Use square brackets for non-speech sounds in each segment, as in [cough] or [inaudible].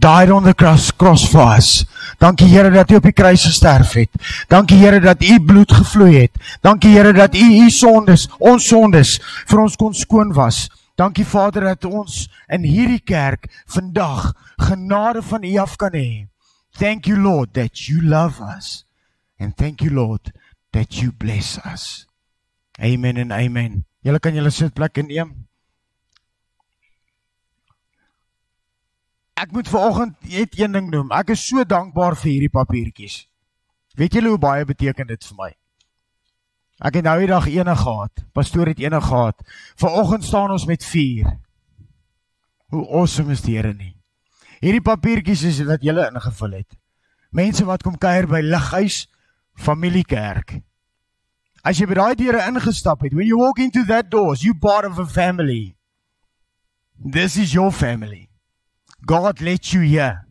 died on the cross, cross for us. Dankie Here dat U op die kruis gesterf het. Dankie Here dat U bloed gevloei het. Dankie Here dat U U sondes, ons sondes vir ons kon skoon was. Dankie Vader dat ons in hierdie kerk vandag genade van U af kan hê. Thank you Lord that you love us. And thank you Lord that you bless us. Amen en amen. Julle kan julle sitplek inneem. Ek moet vanoggend net een ding noem. Ek is so dankbaar vir hierdie papiertjies. Weet julle hoe baie beteken dit vir my? Ek het nou die dag ene gehad. Pastoor het ene gehad. Vanoggend staan ons met 4. Hoe awesome is die Here nie? Hierdie papiertjies is wat julle ingevul het. Mense wat kom kuier by Lighuis Familiekerk. As jy by daai deure ingestap het, when you walk into that doors, you part of a family. This is your family. God let you here.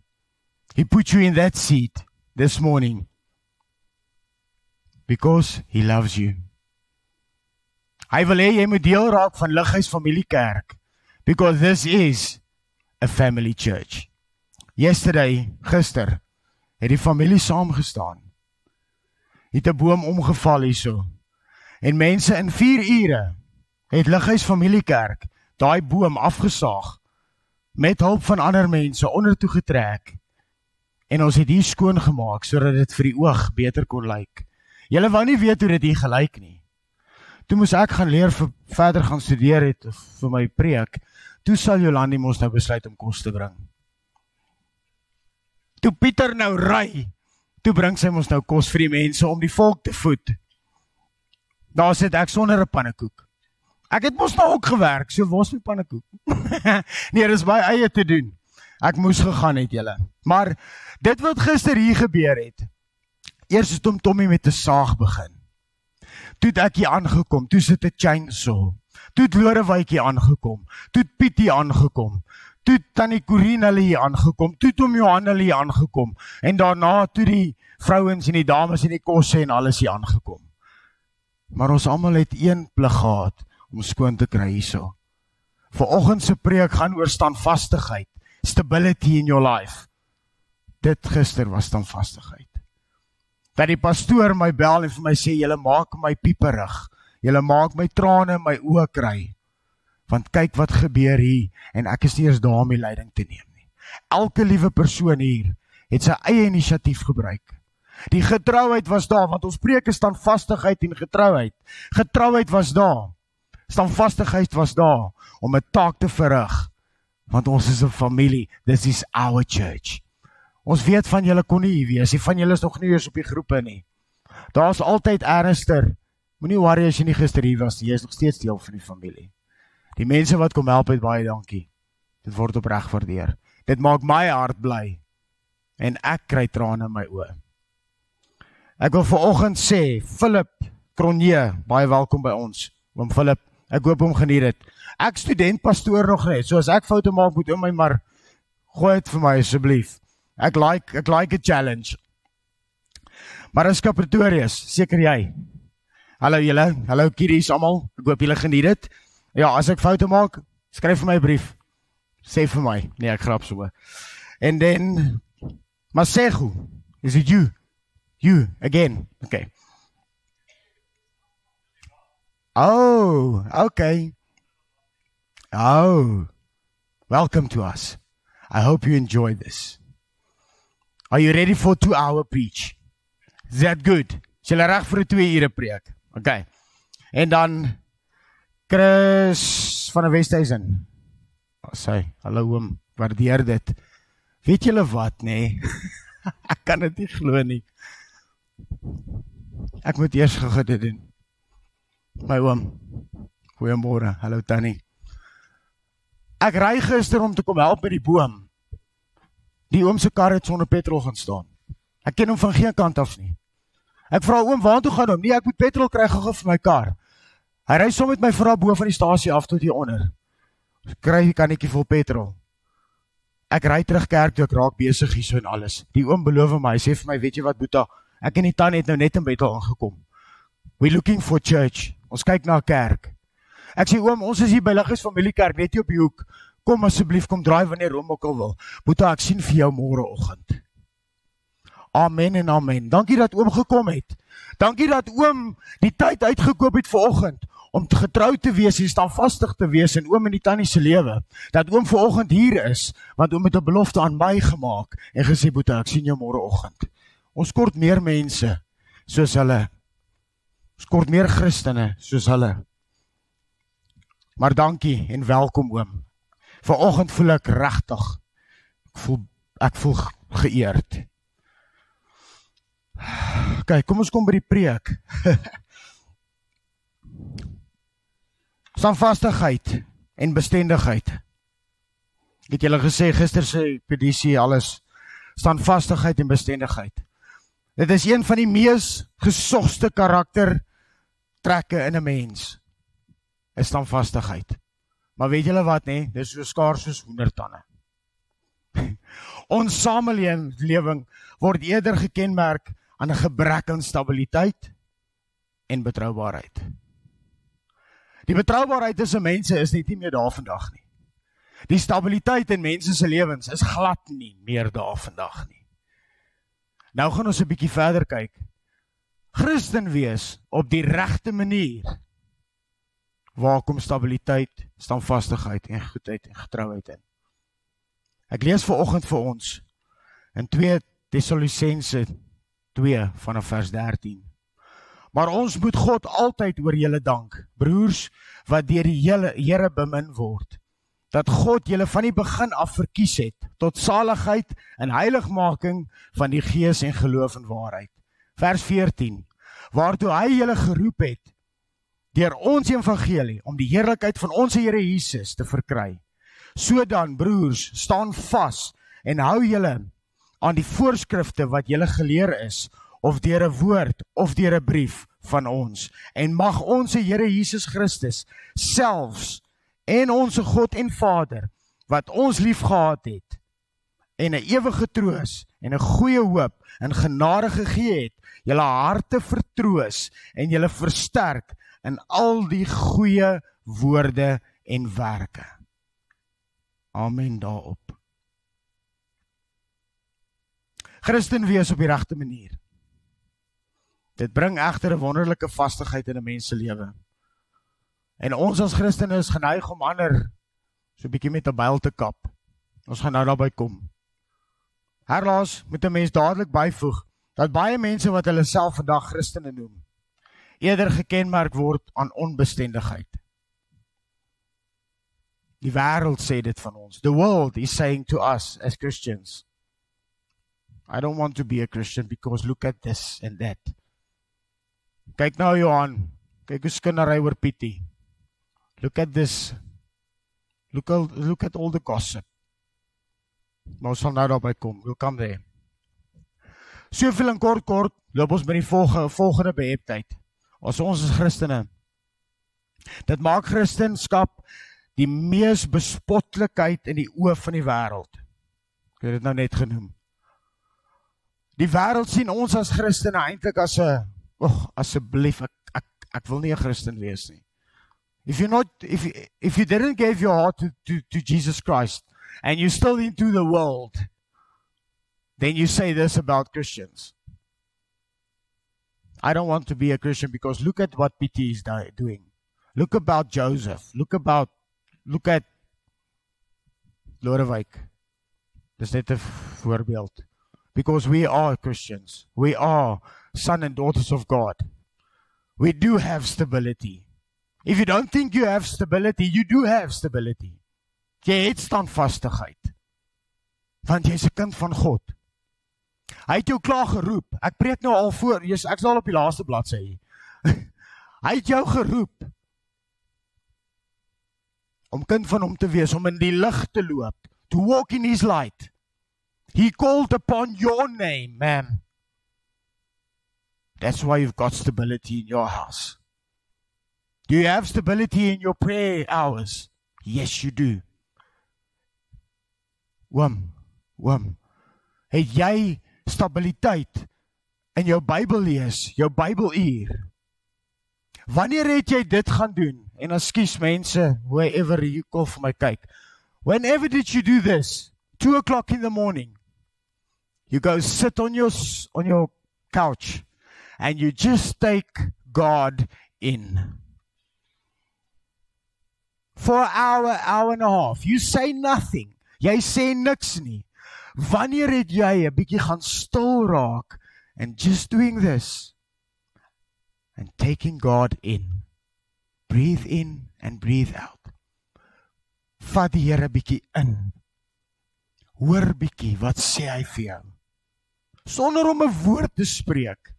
He put you in that seat this morning because he loves you. Hy wil hê jy moet deel raak van Lighuis Familiekerk because this is a family church. Yesterday, gister, het die familie saam gestaan. Het 'n boom omgeval hierso. En mense in 4 ure het Lighuis Familiekerk daai boom afgesaag met hulp van ander mense ondertoe getrek en ons het hier skoon gemaak sodat dit vir die oog beter kon lyk. Julle wou nie weet hoe dit hier gelyk nie. Toe moes ek gaan leer vir verder gaan studeer het vir my preek. Toe sal Jolandi mos nou besluit om kos te bring. Toe Pieter nou ry, toe bring sy mos nou kos vir die mense om die volk te voed. Daar sit ek sonder 'n pannekoek. Ek het mos nou ook gewerk, so was my pannekoek. [laughs] nee, dis baie eie te doen. Ek moes gegaan het julle. Maar dit wat gister hier gebeur het. Eers het Tom Tommy met 'n saag begin. Toe ek hier aangekom, toe sit 'n chainsaw. Toe het Lorewykie aangekom. Toe het Pietie aangekom. Toe tannie Corine hulle hier aangekom. Toe Tom Johan hulle hier aangekom. En daarna toe die vrouens en die dames en die kosse en alles hier aangekom. Maar ons almal het een plig gehad om skoon te kry hierso. Vanoggend se preek gaan oor standvastigheid, stability in your life. Dit gister was standvastigheid. Dat die pastoor my bel en vir my sê julle maak my pieperig. Julle maak my trane in my oë kry. Want kyk wat gebeur hier en ek is nie eens daar om die leiding te neem nie. Elke liewe persoon hier het sy eie inisiatief gebruik. Die getrouheid was daar want ons preek is standvastigheid en getrouheid. Getrouheid was daar standvastigheid was daar om 'n taak te verrig want ons is 'n familie this is our church. Ons weet van julle kon nie hier wees nie van julle is nog nie eens op die groepe nie. Daar's altyd ernstiger moenie worry as jy nie gister hier was jy is nog steeds deel van die familie. Die mense wat kom help het baie dankie. Dit word opreg waardeer. Dit maak my hart bly en ek kry trane in my oë. Ek wil vanoggend sê Philip Cronje baie welkom by ons. Oom Philip Ek hoop hom geniet dit. Ek student pastoor nog net. So as ek foute maak, moet ou my maar gooi dit vir my asseblief. Ek like ek like 'n challenge. Maar as Kapretorius, seker jy. Hallo julle. Hallo kiddies almal. Ek hoop julle geniet dit. Ja, as ek foute maak, skryf vir my 'n brief. Sê vir my. Nee, ek grap so. And then Masego, is it you? You again. Okay. Oh, okay. Oh, welcome to us. I hope you enjoy this. Are you ready for 2 hour preach? Is that good? Sal reg vir 'n 2 ure preek. Okay. En dan Chris van die Westhuizen. Oh, sê, hallo oom, waardeer dit. Weet julle wat nê? Nee? [laughs] Ek kan dit nie glo nie. Ek moet eers gou dit doen. My oom. Goeiemôre. Hallo Tannie. Ek ry gister om te kom help met die boom. Die oom se kar het sonder petrol gaan staan. Ek ken hom van geen kant af nie. Ek vra oom, "Waartoe gaan hom?" "Nee, ek moet petrol kry gou vir my kar." Hy ry sommer met my vrou bo van die stasie af tot hier onder. Kry 'n kannetjie vol petrol. Ek ry terug kerk toe ek raak besig hierso en alles. Die oom beloof my, hy sê vir my, "Weet jy wat, Boeta, ek en die tannie het nou net in Bethel aangekom. We looking for church." Ons kyk na 'n kerk. Ek sê oom, ons is hier by Liggies Familiekerk net hier op die hoek. kom asseblief kom draai wanneer hom ook al wil. Boeta, ek sien vir jou môreoggend. Amen en amen. Dankie dat oom gekom het. Dankie dat oom die tyd uitgekoop het vir oggend om getrou te wees en standvastig te wees in oom en die tannie se lewe. Dat oom vanoggend hier is want oom het 'n belofte aan my gemaak en gesê Boeta, ek sien jou môreoggend. Ons kort meer mense soos hulle. Ons kort meer Christene soos hulle. Maar dankie en welkom oom. Vanoggend voel ek regtig ek voel ek voel geëerd. Kyk, kom ons kom by die preek. [laughs] Standvastigheid en bestendigheid. Ek het julle gesê gister se pedisie alles standvastigheid en bestendigheid. Dit is een van die mees gesogste karakter trekke in 'n mens. Is standvastigheid. Maar weet julle wat nê? Dis so skaars soos hoendertande. [laughs] Ons samelewing word eerder gekenmerk aan 'n gebrek aan stabiliteit en betroubaarheid. Die betroubaarheid tussen mense is net nie meer daar vandag nie. Die stabiliteit in mense se lewens is glad nie meer daar vandag nie. Nou gaan ons 'n bietjie verder kyk. Christen wees op die regte manier. Waar kom stabiliteit, standvastigheid en goedheid en getrouheid in? Ek lees vir oggend vir ons in 2 Tessalonisense 2 vanaf vers 13. Maar ons moet God altyd oor julle dank, broers wat deur die hele Here bemin word. Dat God julle van die begin af verkies het tot saligheid en heiligmaking van die gees en geloof en waarheid. Vers 14. Waartoe hy julle geroep het deur ons evangelie om die heerlikheid van ons Here Jesus te verkry. So dan broers, staan vas en hou julle aan die voorskrifte wat julle geleer is of deur 'n woord of deur 'n brief van ons en mag ons Here Jesus Christus selfs en ons God en Vader wat ons liefgehad het en 'n ewige troos en 'n goeie hoop en genade gegee het julle harte vertroos en julle versterk in al die goeie woorde en werke amen daarop Christen wees op die regte manier Dit bring egter 'n wonderlike vastigheid in 'n mens se lewe. En ons as Christene is geneig om ander so 'n bietjie met 'n byl te kap. Ons gaan nou daarby kom. Herlaas moet 'n mens dadelik byvoeg dat baie mense wat hulle self vandag Christene noem, eerder gekenmerk word aan onbestendigheid. Die wêreld sê dit van ons. The world is saying to us as Christians, I don't want to be a Christian because look at this and that. Kyk nou Johan. Kyk hoe skinnery oor Pietie. Look at this. Look al, look at all the gossip. Maar ons sal nou daarby kom. We'll come there. Soveel en kort kort loop ons by die volgende volgende beheptheid. As ons as Christene. Dit maak Christendom die mees bespotlikheid in die oë van die wêreld. Ek het dit nou net genoem. Die wêreld sien ons as Christene eintlik as 'n Ag, asseblief ek, ek ek wil nie 'n Christen wees nie. If you're not if if you didn't give your heart to to to Jesus Christ and you're still into the world then you say this about Christians. I don't want to be a Christian because look at what PT is doing. Look about Joseph. Look about look at Lodewijk. Dis net 'n voorbeeld. Because we are Christians. We are son and daughters of God. We do have stability. If you don't think you have stability, you do have stability. Jy het standvastigheid. Want jy's 'n kind van God. Hy het jou klaar geroep. Ek preek nou al voor, jy's ek's al op die laaste bladsy. [laughs] hy het jou geroep om kind van hom te wees, om in die lig te loop, to walk in his light. He called upon your name, man. That's why you've got stability in your house. Do you have stability in your prayer hours? Yes, you do. Wam, wam. Het jy stabiliteit in jou Bybel lees, jou Bybeluur? Wanneer het jy dit gaan doen? En ekskuus mense, whoever you kom vir my kyk. Whenever did you do this? Two o'clock in the morning. You go sit on your on your couch and you just take God in. For an hour, hour and a half. You say nothing. Jy sê niks nie. Wanneer het jy 'n bietjie gaan stil raak and just doing this and taking God in. Breathe in and breathe out. Vat die Here bietjie in. Hoor bietjie wat sê hy vir jou. Sonder om 'n woord te spreek.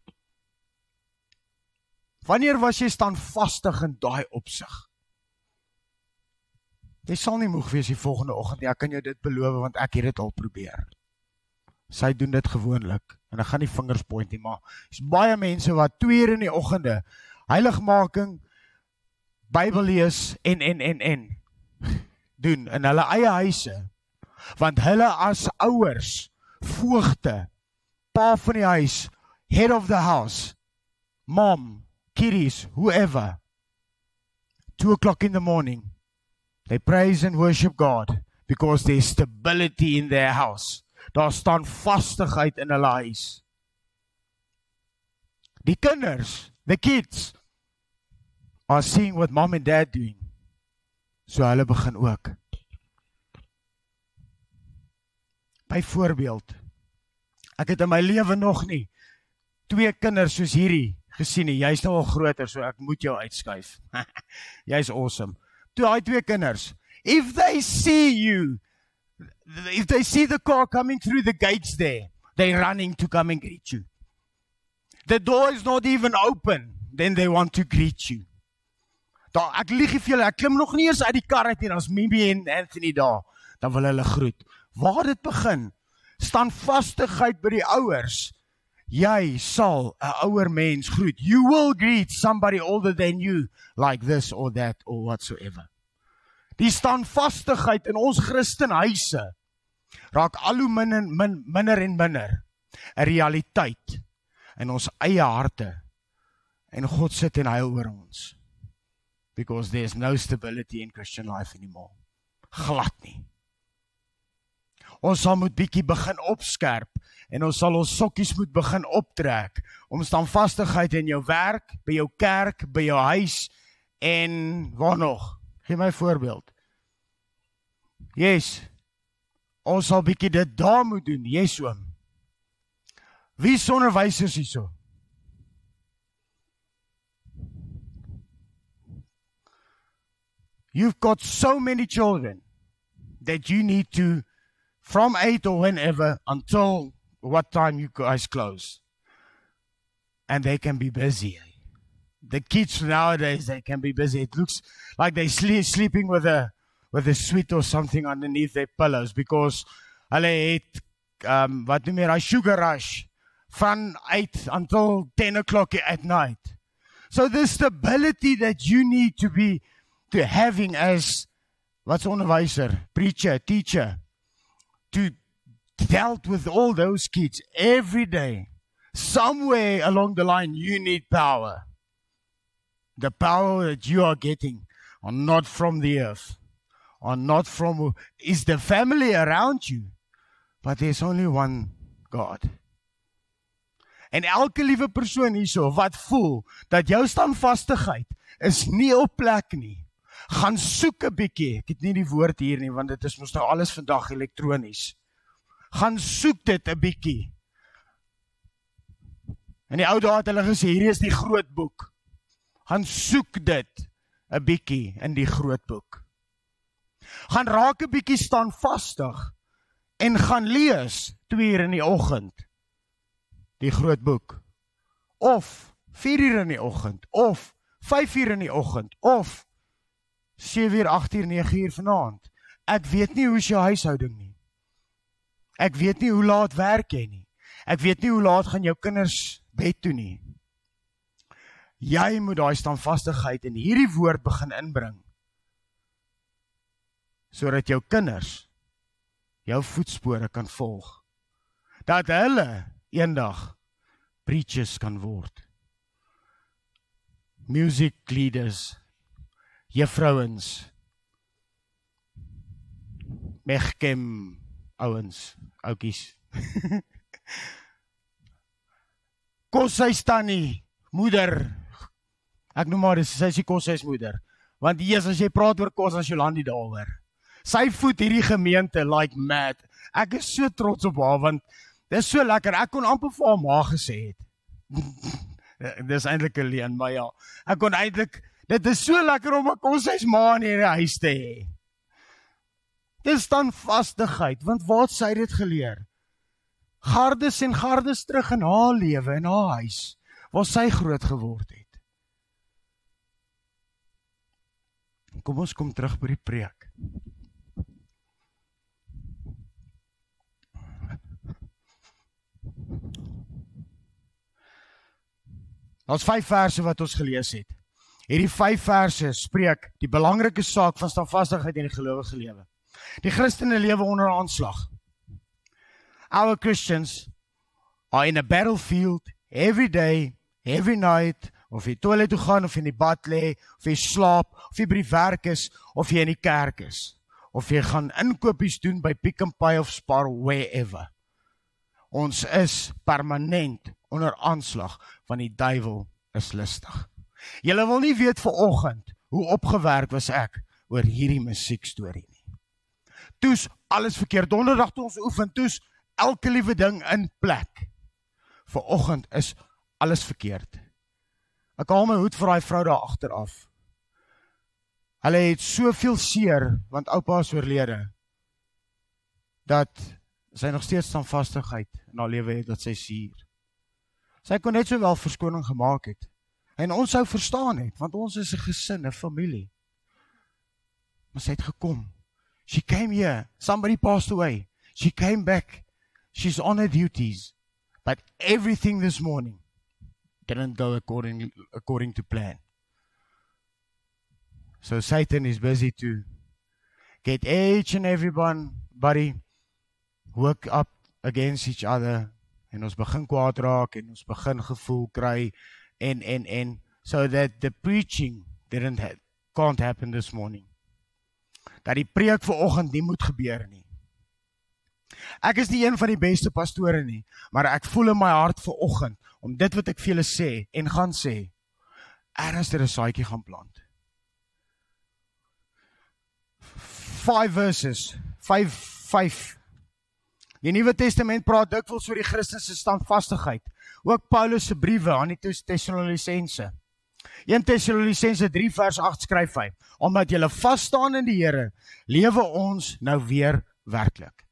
Wanneer was jy standvastig in daai opsig? Jy sal nie moeg wees die volgende oggend nie. Ek kan jou dit beloof want ek het dit al probeer. Sy doen dit gewoonlik en ek gaan nie vingers point nie, maar is baie mense wat 2 uur in die oggende heiligmaking Bybel lees en en en en [laughs] doen in hulle eie huise. Want hulle as ouers, voogte, pa van die huis, head of the house, mom, kiddies, whoever. 2 o'clock in the morning. They praise and worship God because there's stability in their house. Daar staan vastigheid in hulle huis. Die kinders, the kids are seeing what mom and dad doing. So hulle begin ook. Byvoorbeeld, ek het in my lewe nog nie twee kinders soos hierdie gesien nie. Jy's nou al groter, so ek moet jou uitskuif. [laughs] Jy's awesome. Toe daai twee kinders, if they see you if they see the car coming through the gates there, they're running to come and greet you. The door is not even open, then they want to greet you. Daar ek lieg vir julle, ek klim nog nie eens uit die kar uit nie, dan's Mimi en Anthony daar. Dan wil hulle groet. Waar dit begin? Standvastigheid by die ouers. Jy sal 'n ouer mens groet. You will greet somebody older than you like this or that or whatsoever. Die standvastigheid in ons Christenhuise raak al hoe minder min, minder en minder 'n realiteit in ons eie harte. En God sit en huil oor ons. Because there's no stability in Christian life anymore. Glad nie. Ons sal moet bietjie begin opskerp en ons sal ons sokkies moet begin optrek om standvastigheid in jou werk, by jou kerk, by jou huis en waar nog? Gee my voorbeeld. Yes. Ons sal bietjie dit daar moet doen, yes oom. Wie is onderwysers hierso? You've got so many children that you need to from 8 or whenever until what time you guys close. And they can be busy. The kids nowadays they can be busy. It looks like they sleep sleeping with a with a sweet or something underneath their pillows because hulle het um wat noem jy daai sugar rush van 8 until 10 o'clock at night. So the stability that you need to be to having as what's onderwyser, preacher, teacher to dealt with all those kids every day. Somewhere along the line you need power. The power that you are getting are not from the earth. Are not from is the family around you. But there's only one God. En elke liewe persoon hierso wat voel dat jou standvastigheid is nie op plek nie, gaan soek 'n bietjie. Ek het nie die woord hier nie want dit is mos nou alles vandag elektronies. Gaan soek dit 'n bietjie. In die ou dae het hulle gesê hierdie is die groot boek. Gaan soek dit 'n bietjie in die groot boek. Gaan raak 'n bietjie standvastig en gaan lees 2 uur in die oggend die groot boek of 4 uur in die oggend of 5 uur in die oggend of 7 uur 8 uur 9 uur vanaand ek weet nie hoe is jou huishouding nie ek weet nie hoe laat werk jy nie. Ek weet nie hoe laat gaan jou kinders bed toe nie. Jy moet daai standvastigheid in hierdie woord begin inbring sodat jou kinders jou voetspore kan volg. Dat hulle eendag preachers kan word. Music leaders juffrouens Megkem ouens, oudjies. [laughs] Koshuis tannie, moeder. Ek noem maar dis sy se koshuis moeder. Want hier as jy praat oor kos as Jolandi daaroor. Sy voed hierdie gemeente like mad. Ek is so trots op haar want dis so lekker. Ek kon amper vir haar ma gesê het. [laughs] dis eintlik 'n leen, maar ja. Ek kon eintlik dit is so lekker om 'n koshuis ma in die huis te hê. Dis dan vastigheid, want waar sy dit geleer? Gardes en gardes terug in haar lewe en haar huis waar sy groot geword het. Kom ons kom terug by die preek. Ons vyf verse wat ons gelees het. Hierdie vyf verse spreek die belangrike saak van standvastigheid in die gelowige lewe. Die Christene lewe onder aanslag. Our Christians are in a battlefield every day, every night, of jy toilet toe gaan of in die bad lê, of jy slaap, of jy by die werk is, of jy in die kerk is, of jy gaan inkopies doen by Pick n Pay of Spar wherever. Ons is permanent onder aanslag van die duiwel is lustig. Julle wil nie weet ver oggend hoe opgewerk was ek oor hierdie musiekstorie Toes alles verkeerd. Donderdag toe ons oefen, toes elke liewe ding in plek. Ver oggend is alles verkeerd. Ek haal my hoed vir daai vrou daar agter af. Hulle het soveel seer want oupa is oorlede dat sy nog steeds standvastigheid in haar lewe het dat sy suur. Sy kon net sowel verskoning gemaak het. En ons sou verstaan het want ons is 'n gesin, 'n familie. Maar sy het gekom. She came here. Somebody passed away. She came back. She's on her duties. But everything this morning didn't go according according to plan. So Satan is busy to get each and everyone buddy work up against each other en ons begin kwaad raak en ons begin gevoel kry en en en so that the preaching didn't can't happen this morning. Dat die preek vanoggend nie moet gebeur nie. Ek is nie een van die beste pastore nie, maar ek voel in my hart vanoggend om dit wat ek vir julle sê en gaan sê ernstig 'n saadjie gaan plant. 5 verses 5 5 Die Nuwe Testament praat dikwels oor die Christelike standvastigheid. Ook Paulus se briewe aan die Tessalonisense. 1 Tessalonisense 3 vers 8 skryf hy: "Omdat julle vas staan in die Here, lewe ons nou weer werklik."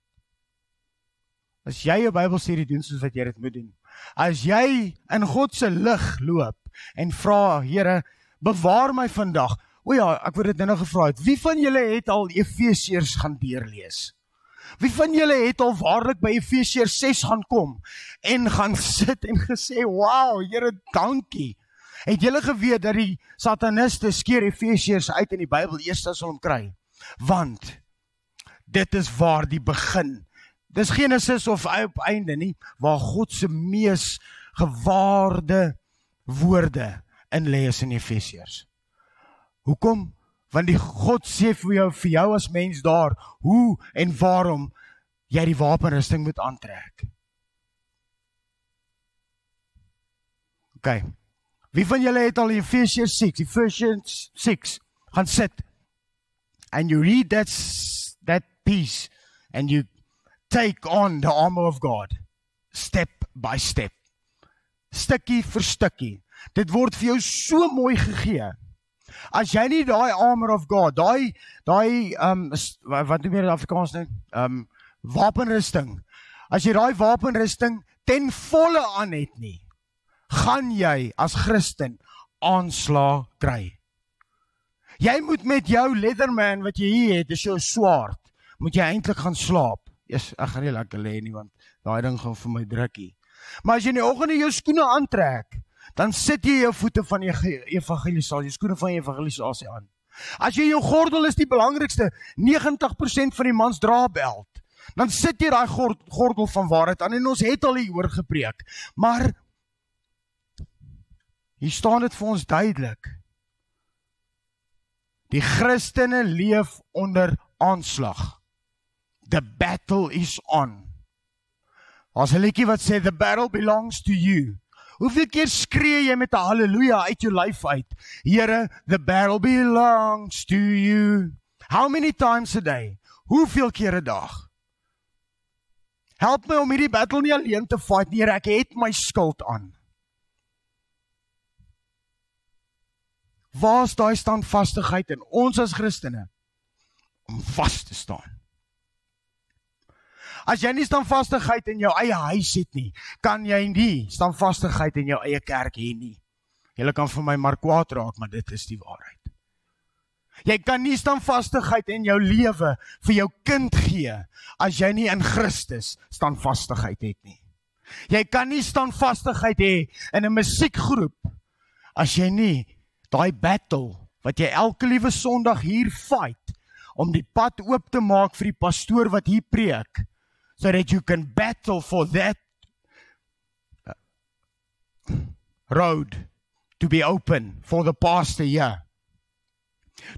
As jy jou Bybelstudie doen soos wat jy dit moet doen, As jy in God se lig loop en vra Here, bewaar my vandag. O ja, ek word dit nou gevra het. Wie van julle het al Efesiërs gaan deurlees? Wie van julle het al waarlik by Efesiërs 6 gaan kom en gaan [laughs] sit en gesê, "Wow, Here, dankie." Het julle geweet dat die sataniste skeer Efesiërs uit in die Bybel eers as hulle hom kry? Want dit is waar die begin Dis Genesis of op einde nie waar God se mees gewaarde woorde in lê is in Efesiërs. Hoekom? Want die God sê vir jou vir jou as mens daar hoe en waarom jy die wapenrusting moet aantrek. OK. Wie van julle het al Efesiërs 6, Efesiërs 6 gaan sit and you read that that piece and you take on the armor of God step by step. Stukkie vir stukkie. Dit word vir jou so mooi gegee. As jy nie daai armor of God, daai daai um wat noem jy dit Afrikaans nou? Um wapenrusting. As jy daai wapenrusting ten volle aan het nie, gaan jy as Christen aanslag kry. Jy moet met jou leatherman wat jy hier het, dis jou swaard, moet jy eintlik gaan slaap. Eers ek gaan nie lekker lê nie want daai ding gaan vir my drukkie. Maar as jy in die oggend jou skoene aantrek, dan sit jy jou voete van die evangelisasie, skoene van die evangelisasie aan. As jy jou gordel is die belangrikste, 90% van die mans dra beld. Dan sit jy daai gordel van waarheid aan en ons het al hier oor gepreek. Maar hier staan dit vir ons duidelik. Die Christene leef onder aanslag The battle is on. As 'n liedjie wat sê the battle belongs to you. Hoeveel keer skree jy met 'n haleluja uit jou lyf uit? Here, the battle belongs to you. How many times a day? Hoeveel keer 'n dag? Help my om hierdie battle nie alleen te fight nie, Here, ek het my skuld aan. Waar is daai standvastigheid in ons as Christene om vas te staan? As jy nie standvastigheid in jou eie huis het nie, kan jy nie standvastigheid in jou eie kerk hê nie. Jy kan vir my maar kwaad raak, maar dit is die waarheid. Jy kan nie standvastigheid in jou lewe vir jou kind gee as jy nie in Christus standvastigheid het nie. Jy kan nie standvastigheid hê in 'n musiekgroep as jy nie daai battle wat jy elke liewe Sondag hier fight om die pad oop te maak vir die pastoor wat hier preek so that you can battle for that uh, road to be open for the pastor here.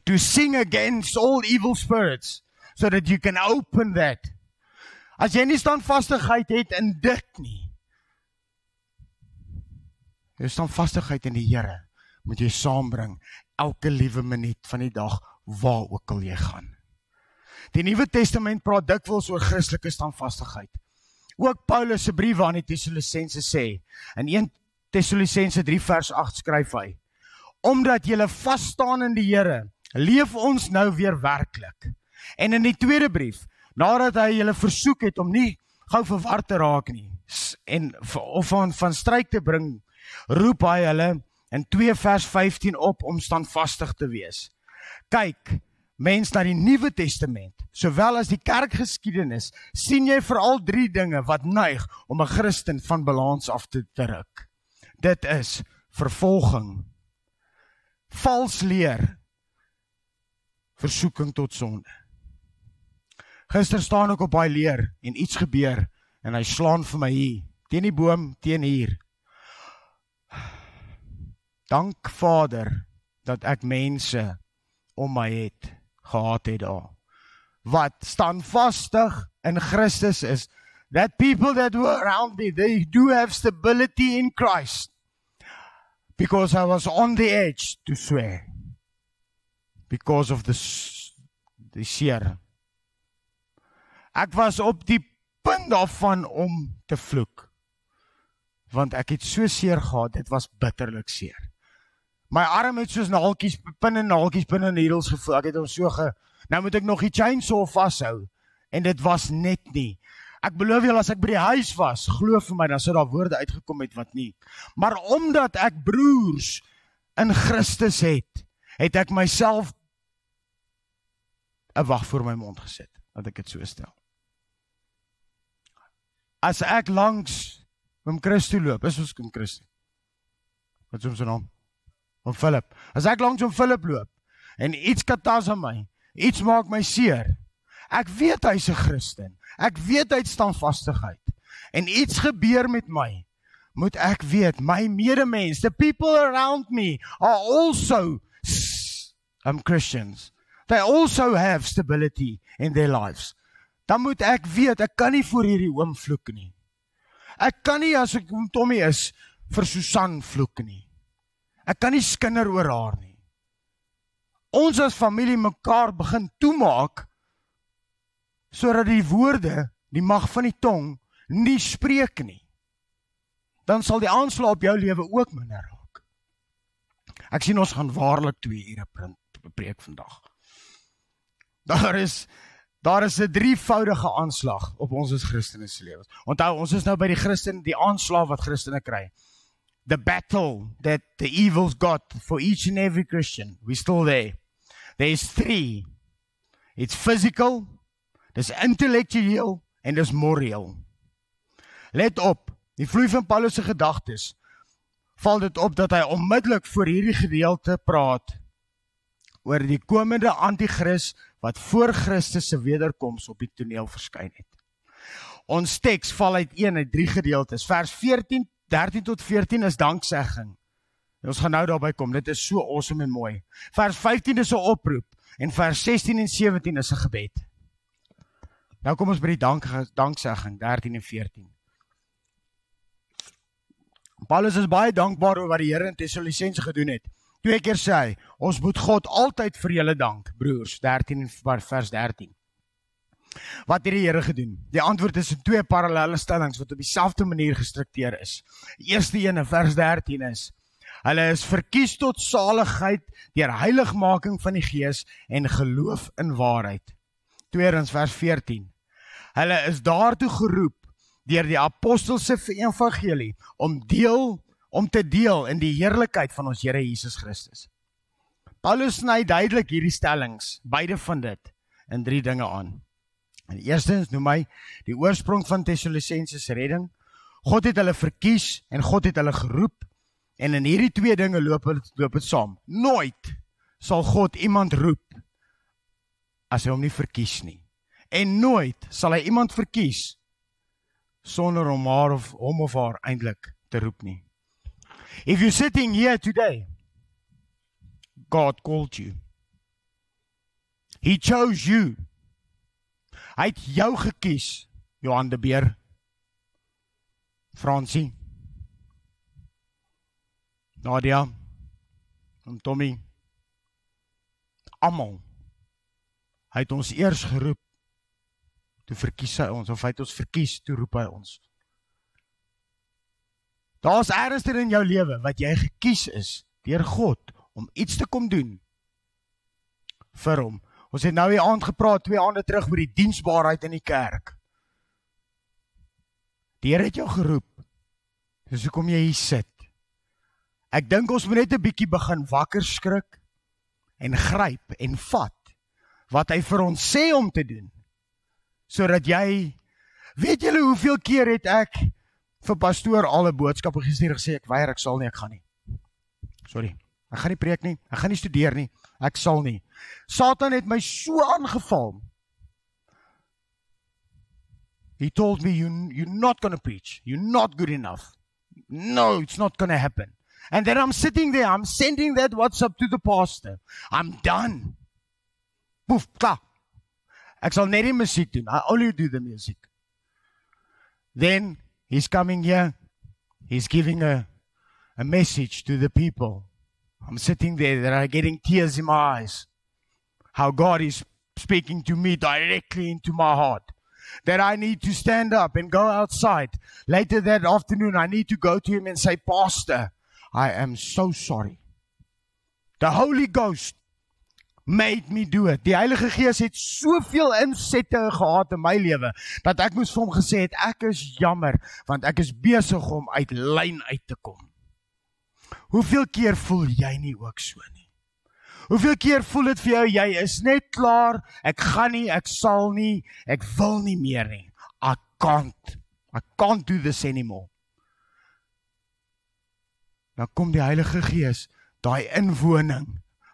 To sing against all evil spirits so that you can open that. As jy nie standvastigheid het in dit nie jy standvastigheid in die Here moet jy saambring elke liewe minuut van die dag waar ook al jy gaan. Die Nuwe Testament praat dikwels oor Christelike standvastigheid. Ook Paulus se brief aan die Tessalonisense sê in 1 Tessalonisense 3 vers 8 skryf hy: Omdat julle vas staan in die Here, leef ons nou weer werklik. En in die tweede brief, nadat hy julle versoek het om nie gou verward te raak nie en of van van stryk te bring, roep hy hulle in 2 vers 15 op om standvastig te wees. Kyk, mens na die Nuwe Testament, sowel as die kerkgeskiedenis, sien jy veral drie dinge wat neig om 'n Christen van balans af te druk. Dit is vervolging, vals leer, versoeking tot sonde. Gister staan ek op baie leer en iets gebeur en hy slaan vir my hier teen die boom teen hier Dank Vader dat ek mense om my het gehad het daar. Wat standvastig in Christus is. That people that were around me, they do have stability in Christ. Because I was on the edge to swear. Because of the the seer. Ek was op die punt daarvan om te vloek. Want ek het so seer gehad, dit was bitterlik seer. My arm het soos naaltjies binne naaltjies binne needles gevoel. Ek het hom so ge Nou moet ek nog die chainsaw vashou en dit was net nie. Ek beloof julle as ek by die huis was, glo vir my dan sou daar woorde uitgekom het wat nie. Maar omdat ek broers in Christus het, het ek myself 'n wag voor my mond gesit, dat ek dit so stel. As ek langs om Christus loop, is ons kom Christus. Wat is ons naam? Van Philip. As ek langs hom Philip loop en iets katas aan my, iets maak my seer. Ek weet hy's 'n Christen. Ek weet hy staan vastigheid. En iets gebeur met my. Moet ek weet my medemens, the people around me are also um Christians. They also have stability in their lives. Dan moet ek weet ek kan nie voor hierdie oom vloek nie. Ek kan nie as ek Tommy is vir Susan vloek nie. Ek kan nie skinder oor haar nie. Ons as familie mekaar begin toemaak sodat die woorde, die mag van die tong nie spreek nie. Dan sal die aanslag op jou lewe ook minder raak. Ek sien ons gaan waarlik 2 ure preek vandag. Daar is daar is 'n drievoudige aanslag op ons as Christene se lewens. Onthou, ons is nou by die Christen, die aanslag wat Christene kry the battle that the evil's got for each and every Christian. We're still there. There's three. It's physical, there's intellectual en there's moral. Let op, die vloei van Paulus se gedagtes val dit op dat hy onmiddellik voor hierdie gedeelte praat oor die komende anti-kris wat voor Christus se wederkoms op die toneel verskyn het. Ons teks val uit een uit drie gedeeltes. Vers 14 13 tot 14 is danksegging. Ons gaan nou daarby kom. Dit is so awesome en mooi. Vers 15 is 'n oproep en vers 16 en 17 is 'n gebed. Nou kom ons by die dank danksegging 13 en 14. Paulus is baie dankbaar oor wat die Here in Tessalonisense gedoen het. Twee keer sê hy, ons moet God altyd vir julle dank, broers, 13 vers 13. Wat het die Here gedoen? Die antwoord is in twee parallelle stellings wat op dieselfde manier gestruktureer is. Die eerste een in vers 13 is: Hulle is verkies tot saligheid deur heiligmaking van die Gees en geloof in waarheid. Tweedens vers 14. Hulle is daartoe geroep deur die apostelse evangelie om deel om te deel in die heerlikheid van ons Here Jesus Christus. Paulus sny duidelik hierdie stellings, beide van dit in drie dinge aan. En eerstens noem hy die oorsprong van Tessalonisense se redding. God het hulle verkies en God het hulle geroep en in hierdie twee dinge loop dit loop dit saam. Nooit sal God iemand roep as hy hom nie verkies nie. En nooit sal hy iemand verkies sonder om haar of hom of haar eintlik te roep nie. If you're sitting here today, God called you. He chose you. Hy het jou gekies, Johan de Beer. Fransie. Nadia. En Tommy. Almal. Hy het ons eers geroep. Toe verkies hy ons of hy het ons verkies, toe roep hy ons. Daar's ernstig in jou lewe wat jy gekies is deur God om iets te kom doen vir hom. Ons het nou hier aand gepraat twee aande terug oor die diensbaarheid in die kerk. Die Here het jou geroep. Dis hoekom jy hier sit. Ek dink ons moet net 'n bietjie begin wakker skrik en gryp en vat wat hy vir ons sê om te doen. Sodat jy weet julle hoeveel keer het ek vir pastoor al 'n boodskap gestuur gesê ek weier ek sal nie ek gaan nie. Sorry. Ek gaan nie preek nie. Ek gaan nie studeer nie. Ek sal nie. Satan het my so aangeval. He told me you you're not going to preach. You're not good enough. No, it's not going to happen. And then I'm sitting there, I'm sending that WhatsApp to the pastor. I'm done. Poof, klaar. Ek sal net die musiek doen. I only do the music. Then He's coming here. He's giving a, a message to the people. I'm sitting there, there are getting tears in my eyes. How God is speaking to me directly into my heart. That I need to stand up and go outside. Later that afternoon, I need to go to him and say, Pastor, I am so sorry. The Holy Ghost made me do it. Die Heilige Gees het soveel insette gehad in my lewe dat ek moes vir hom gesê het ek is jammer want ek is besig om uit lyn uit te kom. Hoeveel keer voel jy nie ook so nie? Hoeveel keer voel dit vir jou jy is net klaar, ek gaan nie, ek sal nie, ek wil nie meer nie. I can't. I can't do this anymore. Dan kom die Heilige Gees, daai inwoning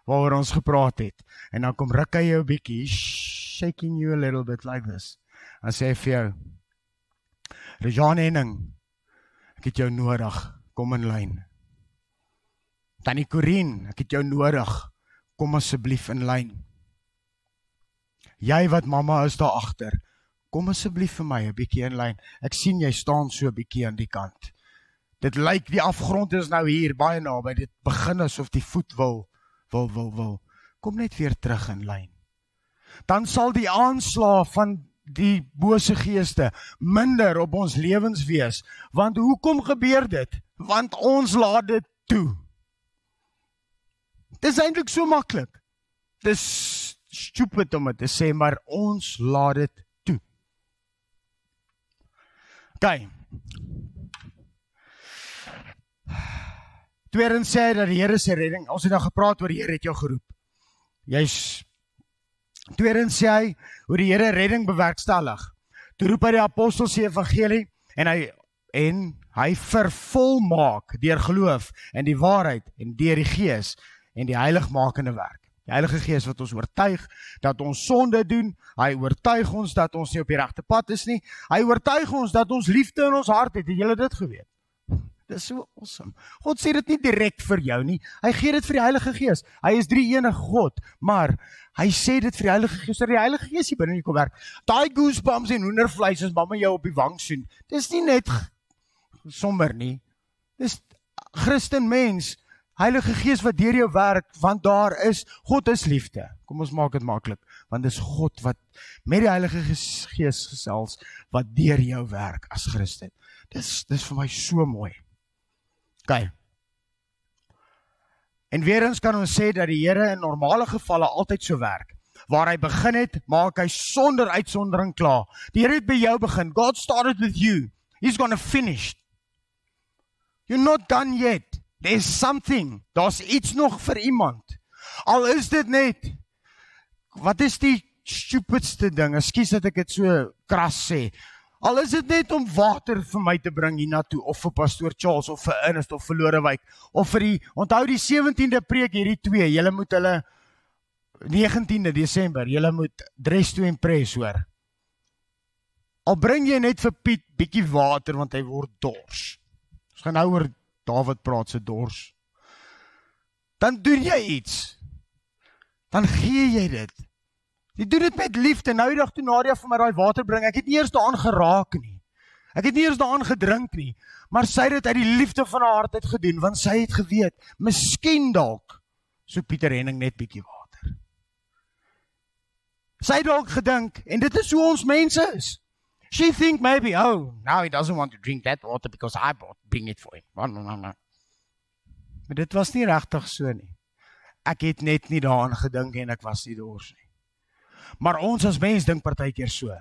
waaroor ons gepraat het. En dan kom ruk hy jou 'n bietjie, shaking you a little bit like this. En sê vir jou: "Rejan Henning, ek het jou nodig. Kom in lyn." Tannie Corin, ek het jou nodig. Kom asseblief in lyn. Jy wat mamma is daar agter. Kom asseblief vir my 'n bietjie in lyn. Ek sien jy staan so 'n bietjie aan die kant. Dit lyk die afgrond is nou hier baie naby. Dit begin asof die voet wil wil wil wil kom net weer terug in lyn. Dan sal die aanslag van die bose geeste minder op ons lewens wees. Want hoekom gebeur dit? Want ons laat dit toe. Dit is eintlik so maklik. Dis stupid om dit te sê, maar ons laat dit toe. Kyk. Tweedens sê dat die Here se redding, ons het nou gepraat oor die Here het jou geroep. Jy's Tweedens sê hy hoe die Here redding bewerkstellig. Toe roep hy die apostels se evangelie en hy en hy vervolmaak deur geloof in die waarheid en deur die Gees en die heiligmakende werk. Die Heilige Gees wat ons oortuig dat ons sonde doen, hy oortuig ons dat ons nie op die regte pad is nie. Hy oortuig ons dat ons liefde in ons hart het. Het julle dit geweet? Dis so awesome. God sê dit nie direk vir jou nie. Hy gee dit vir die Heilige Gees. Hy is drie enige God, maar hy sê dit vir die Heilige Gees. Dat die Heilige Gees hier binne in jou kom werk. Daai goosebumps en hoendervleis as mamma jou op die wang soen. Dis nie net sommer nie. Dis Christen mens, Heilige Gees wat deur jou werk, want daar is God is liefde. Kom ons maak dit maklik, want dis God wat met die Heilige Gees gesels wat deur jou werk as Christen. Dis dis vir my so mooi. OK. En weer eens kan ons sê dat die Here in normale gevalle altyd so werk. Waar hy begin het, maak hy sonder uitsondering klaar. Die Here het by jou begin. God started with you. He's going to finish. You're not done yet. There's something. Daar's iets nog vir iemand. Al is dit net wat is die stupidste ding? Ekskuus dat ek dit so kras sê. Al is dit net om water vir my te bring hiernatoe of vir pastoor Charles of vir Ernest of vir Lodewyk of vir die onthou die 17de preek hierdie twee. Julle moet hulle 19de Desember, julle moet dress to impress hoor. Al bring jy net vir Piet bietjie water want hy word dors. Ons gaan nou oor Dawid praat se dors. Dan doen jy iets. Dan gee jy dit. Jy doen dit met liefde. Nou die dag toe Nadia vir my daai water bring, ek het nie eers daaraan geraak nie. Ek het nie eers daaraan gedrink nie, maar sy het dit uit die liefde van haar hart uit gedoen want sy het geweet, miskien dalk so Pieter Henning net bietjie water. Sy het dalk gedink en dit is hoe ons mense is. She think maybe, oh, now he doesn't want to drink that water because I bought bring it for him. No, no, no, no. Maar dit was nie regtig so nie. Ek het net nie daaraan gedink en ek was nie dors nie. Maar ons as mens dink partykeer so.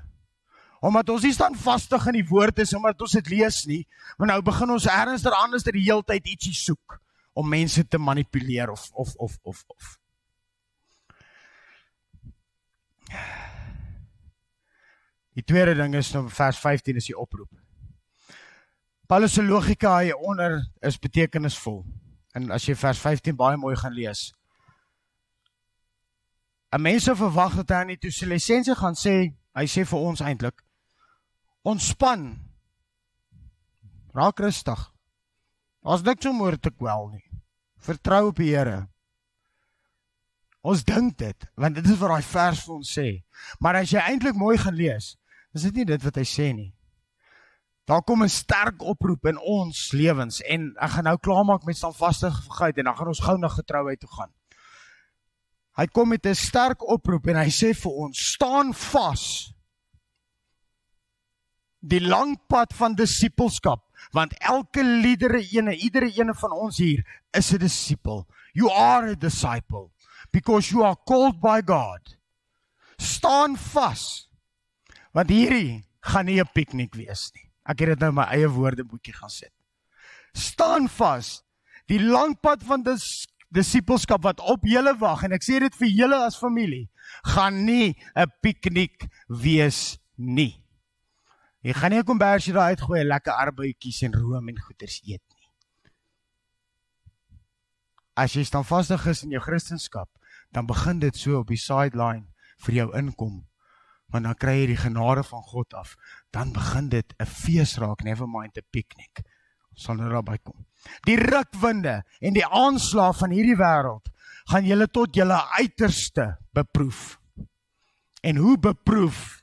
Omdat ons nie staan vastig in die woord is omdat ons dit lees nie, maar nou begin ons ernstig anders die hele tyd ietsie soek om mense te manipuleer of of of of of. Die tweede ding is nou vers 15 is die oproep. Paulus se logika hier onder is betekenisvol. En as jy vers 15 baie mooi gaan lees. 'n Mens sou verwag dat hy aan die Tessalonisense gaan sê, hy sê vir ons eintlik ontspan. Raak rustig. Ons niks om oor te kwel nie. Vertrou op die Here. Ons dink dit, want dit is wat daai vers vir ons sê. Maar as jy eintlik mooi gaan lees, is dit nie dit wat hy sê nie. Daar kom 'n sterk oproep in ons lewens en ek gaan nou klaarmaak met standvastigheid en dan gaan ons gou na getrouheid toe gaan. Hy kom met 'n sterk oproep en hy sê vir ons: "Staan vas." Die lang pad van disippelskap, want elke liedere ene, iedere ene van ons hier is 'n disipel. You are a disciple because you are called by God. Staan vas. Want hierdie gaan nie 'n piknik wees nie. Ek het dit nou my eie woordeboekie gaan sit. Staan vas. Die lang pad van dis disipelskap wat op julle wag en ek sê dit vir julle as familie, gaan nie 'n piknik wees nie. Jy gaan nie 'n kombersie daar uitgooi, lekker arbeidjies en room en goeders eet nie. As jy staan vastig is in jou kristendom, dan begin dit so op die sideline vir jou inkom want dan kry jy die genade van God af. Dan begin dit 'n fees raak, never mind 'n piknik. Ons sal nou daarby kom. Die rukwinde en die aanslag van hierdie wêreld gaan julle tot julle uiterste beproef. En hoe beproef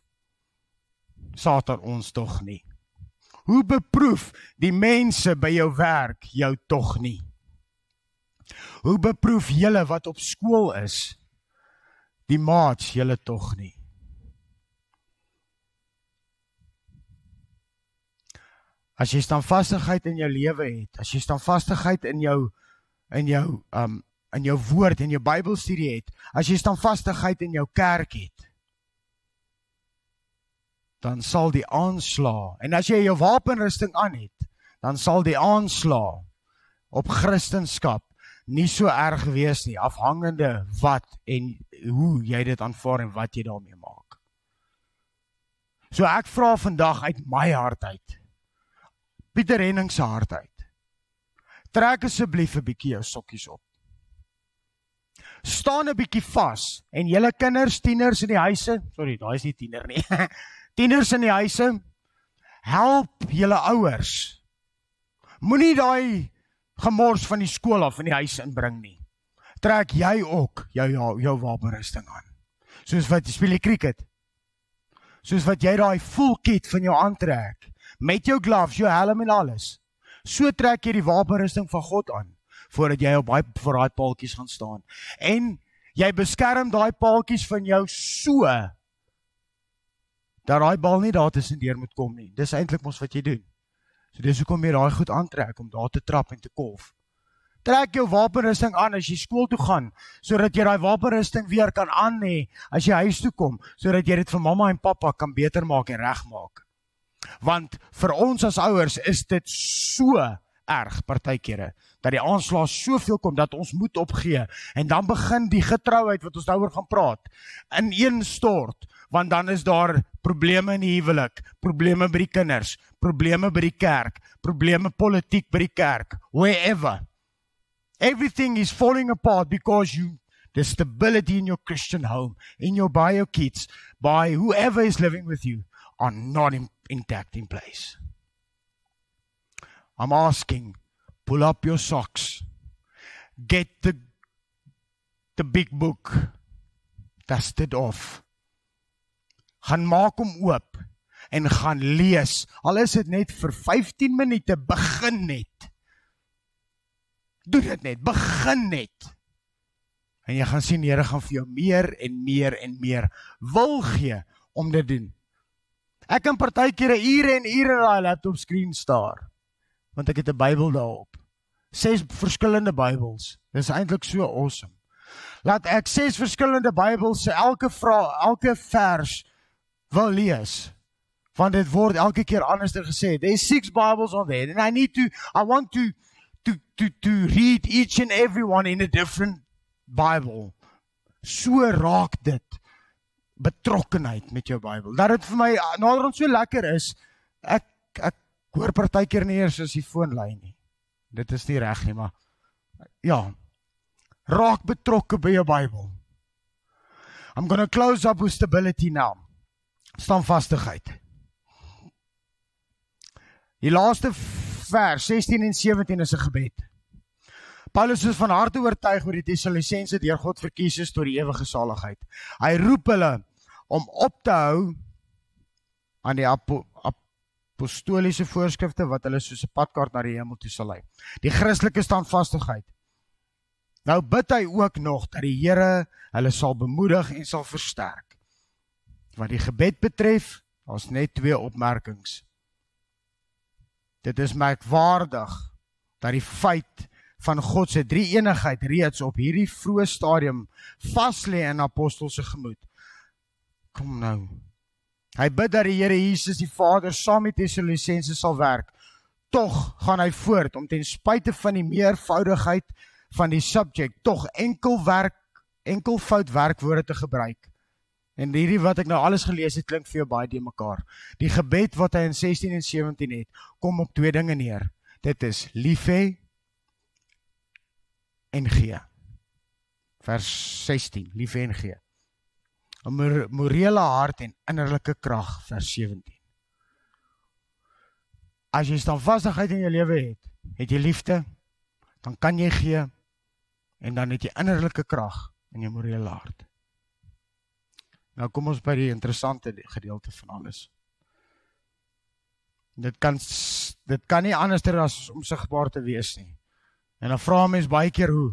Satan ons tog nie? Hoe beproef die mense by jou werk jou tog nie? Hoe beproef julle wat op skool is die maats julle tog nie? As jy standvastigheid in jou lewe het, as jy standvastigheid in jou in jou um in jou woord en jou Bybelstudie het, as jy standvastigheid in jou kerk het, dan sal die aanslag en as jy jou wapenrusting aan het, dan sal die aanslag op Christendom nie so erg wees nie, afhangende wat en hoe jy dit aanvaar en wat jy daarmee maak. So ek vra vandag uit my hart uit Pieter Henning se hart uit. Trek asseblief 'n bietjie jou sokkies op. Staan 'n bietjie vas en julle kinders, tieners in die huise, sorry, daai is nie tiener nie. [laughs] tieners in die huise, help julle ouers. Moenie daai gemors van die skool af in die huis inbring nie. Trek jy ook jou jou, jou wapenrusting aan. Soos wat jy speel cricket. Soos wat jy daai full kit van jou aantrek met jou gloves, jou helm en alles. So trek jy die wapenrusting van God aan voordat jy op daai vir daai paaltjies gaan staan. En jy beskerm daai paaltjies van jou so dat daai bal nie daar tussen deur moet kom nie. Dis eintlik mos wat jy doen. So dis hoekom jy daai goed aantrek om daar te trap en te kolf. Trek jou wapenrusting aan as jy skool toe gaan sodat jy daai wapenrusting weer kan aan hê as jy huis toe kom sodat jy dit vir mamma en pappa kan beter maak en regmaak. Want vir ons as ouers is dit so erg partykeere dat die aanslag soveel kom dat ons moet opgee en dan begin die getrouheid wat ons daaroor gaan praat in een stort want dan is daar probleme in die huwelik, probleme by die kinders, probleme by die kerk, probleme politiek by die kerk, wherever. Everything is falling apart because you the stability in your Christian home, in your bio kids, by whoever is living with you are not in, intact in place. I'm asking, pull up your socks. Get the the big book. Dust it off gaan maak hom oop en gaan lees. Al is dit net vir 15 minute, begin net. Doen dit net, begin net. En jy gaan sien die Here gaan vir jou meer en meer en meer wil gee om dit doen. Ek kan partykeer ure en ure op daai laptop skerm staar want ek het 'n Bybel daarop. Ses verskillende Bybels. Dis eintlik so awesome. Laat ek ses verskillende Bybels, elke vraag, elke vers wil lees want dit word elke keer anderster gesê there's six bibles on there and i need to i want to to to to read each and every one in a different bible so raak dit betrokkenheid met jou bybel dat dit vir my naderhand so lekker is ek ek hoor partykeer nie eers as die foon lui nie dit is nie reg nie maar ja raak betrokke by jou bybel i'm going to close up with stability now standvastigheid. Die laaste vers 16 en 17 is 'n gebed. Paulus is van harte oortuig oor die Tessalonisense deur God verkies is tot die ewige saligheid. Hy roep hulle om op te hou aan die apostoliese voorskrifte wat hulle soos 'n padkaart na die hemel toe sal lei. Die Christelike standvastigheid. Nou bid hy ook nog dat die Here hulle sal bemoedig en sal versterk. Wat die gebed betref, daar's net twee opmerkings. Dit is merkwaardig dat die feit van God se drie-eenigheid reeds op hierdie vroeë stadium vas lê in apostels se gemoed. Kom nou. Hy bid dat die Here Jesus die Vader saam met Tessalonisense sal werk. Tog gaan hy voort om ten spyte van die meervoudigheid van die subject tog enkel werk enkel fout werkwoorde te gebruik. En hierdie wat ek nou alles gelees het klink vir jou baie de mekaar. Die gebed wat hy in 16 en 17 het, kom op twee dinge neer. Dit is lief hê en gee. Vers 16, lief hê en gee. 'n Morele hart en innerlike krag vers 17. As jy standvastigheid in jou lewe het, het jy liefde, dan kan jy gee en dan het jy innerlike krag in jou morele hart. Nou kom ons by die interessante gedeelte van alles. Dit kan dit kan nie anderster as om sigbaar te wees nie. En dan vra mense baie keer hoe.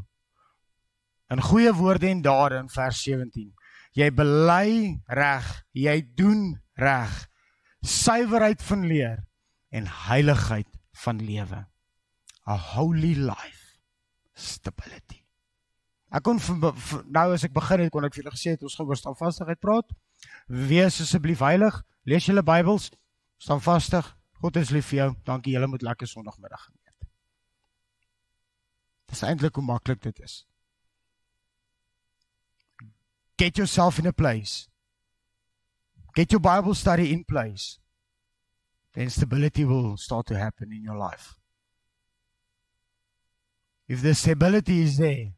In goeie woorde en dade in vers 17. Jy bely reg, jy doen reg. Suiwerheid van leer en heiligheid van lewe. A holy life. Stability. Ek kon vir, vir, nou as ek begin het kon ek vir julle gesê het ons gaan oor standvastigheid praat. Wees asseblief heilig, lees julle Bybels, staan vastig. God is lief vir jou. Dankie julle moet lekker Sondagmiddag geniet. Dis eintlik hoe maklik dit is. Get yourself in a place. Get your Bible study in place. Then stability will start to happen in your life. If the stability is there,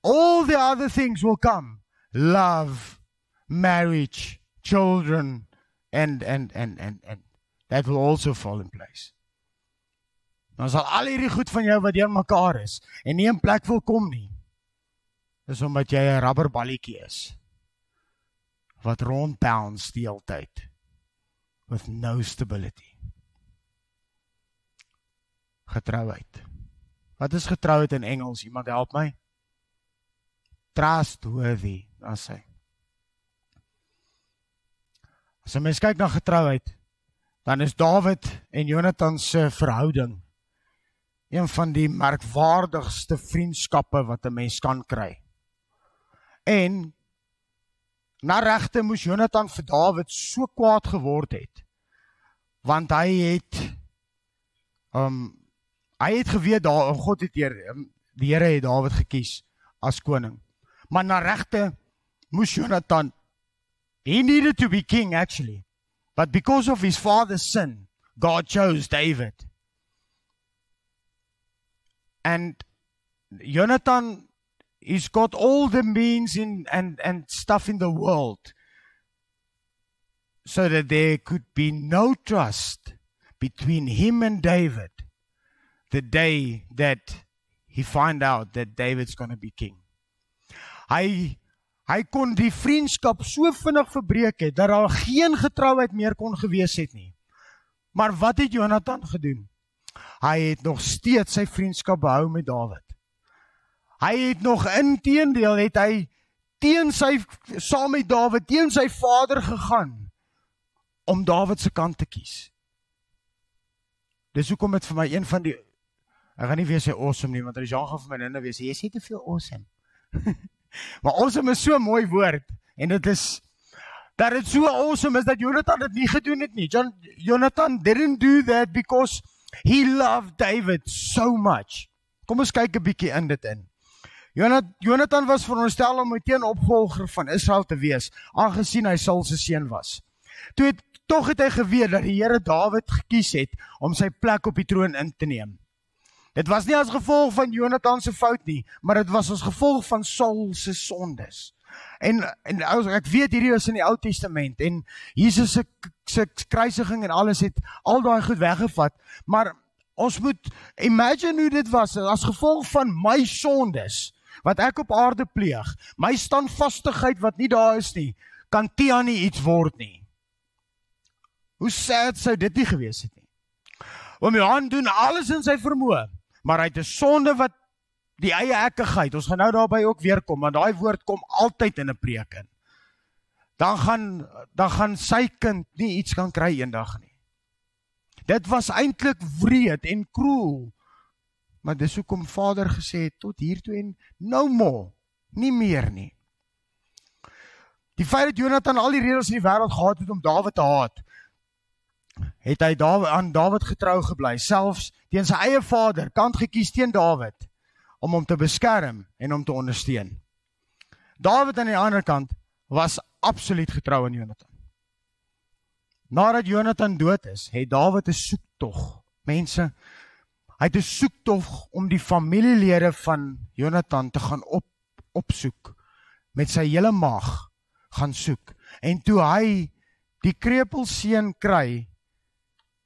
all the other things will come love marriage children and and and and and that will also fall in place Dan sal al hierdie goed van jou wat deur mekaar is en nie in plek wil kom nie. Dis omdat jy 'n rubberballetjie is wat rond bounce die hele tyd with no stability. Getrouheid. Wat is getrouheid in Engels? Iemand help my. Trustworthy, as hy. As jy mens kyk na getrouheid, dan is Dawid en Jonathan se verhouding een van die merkwaardigste vriendskappe wat 'n mens kan kry. En na regte moes Jonathan vir Dawid so kwaad geword het want hy het um hy het geweet daar God het hier um, die Here het Dawid gekies as koning. Maar na regte moes Jonathan he needed to be king actually. But because of his father's sin, God chose David. And Jonathan he's got all the means in and and stuff in the world so that there could be no trust between him and David the day that he find out that David's going to be king. Hy hy kon die vriendskap so vinnig verbreek het dat daar geen getrouheid meer kon gewees het nie. Maar wat het Jonathan gedoen? Hy het nog steeds sy vriendskap behou met Dawid. Hy het nog inteendeel het hy teen sy saam met Dawid teen sy vader gegaan om Dawid se kant te kies. Dis hoekom dit vir my een van die ek gaan nie weer sê awesome nie want hy gaan vir my nou weer sê jy sê te veel awesome. [laughs] maar awesome is so 'n mooi woord en dit is dat dit so awesome is dat Jonathan dit nie gedoen het nie. John, Jonathan didn't do that because he loved David so much. Kom ons kyk 'n bietjie in dit in. Jonathan was veronderstel om 'n teenopvolger van Israel te wees, aangesien hy Saul se seun was. Toe het tog het hy geweet dat die Here Dawid gekies het om sy plek op die troon in te neem. Dit was nie as gevolg van Jonathan se fout nie, maar dit was as gevolg van Saul se sondes. En en ek weet hierdie is in die Ou Testament en Jesus se se kruisiging en alles het al daai goed weggevat, maar ons moet imagine hoe dit was as gevolg van my sondes wat ek op aarde pleeg, my standvastigheid wat nie daar is nie, kan Tia nie iets word nie. Hoe sad sou dit nie gewees het nie. Oom Johan doen alles in sy vermoë, maar hy het 'n sonde wat die eie ekkigheid. Ons gaan nou daarby ook weer kom, want daai woord kom altyd in 'n preek in. Dan gaan dan gaan sy kind nie iets kan kry eendag nie. Dit was eintlik wreed en kruel Maar dis hoekom Vader gesê het tot hier toe en no more, nie meer nie. Die feit dat Jonathan al die reëls in die wêreld gehad het om Dawid te haat, het hy Dawid aan Dawid getrou gebly, selfs teen sy eie vader, kant gekies teen Dawid om hom te beskerm en hom te ondersteun. Dawid aan die ander kant was absoluut getrou aan Jonathan. Nadat Jonathan dood is, het Dawid 'n soektog. Mense, Hy het 'n soektog om die familielede van Jonathan te gaan op opsoek met sy hele mag gaan soek. En toe hy die krepelseun kry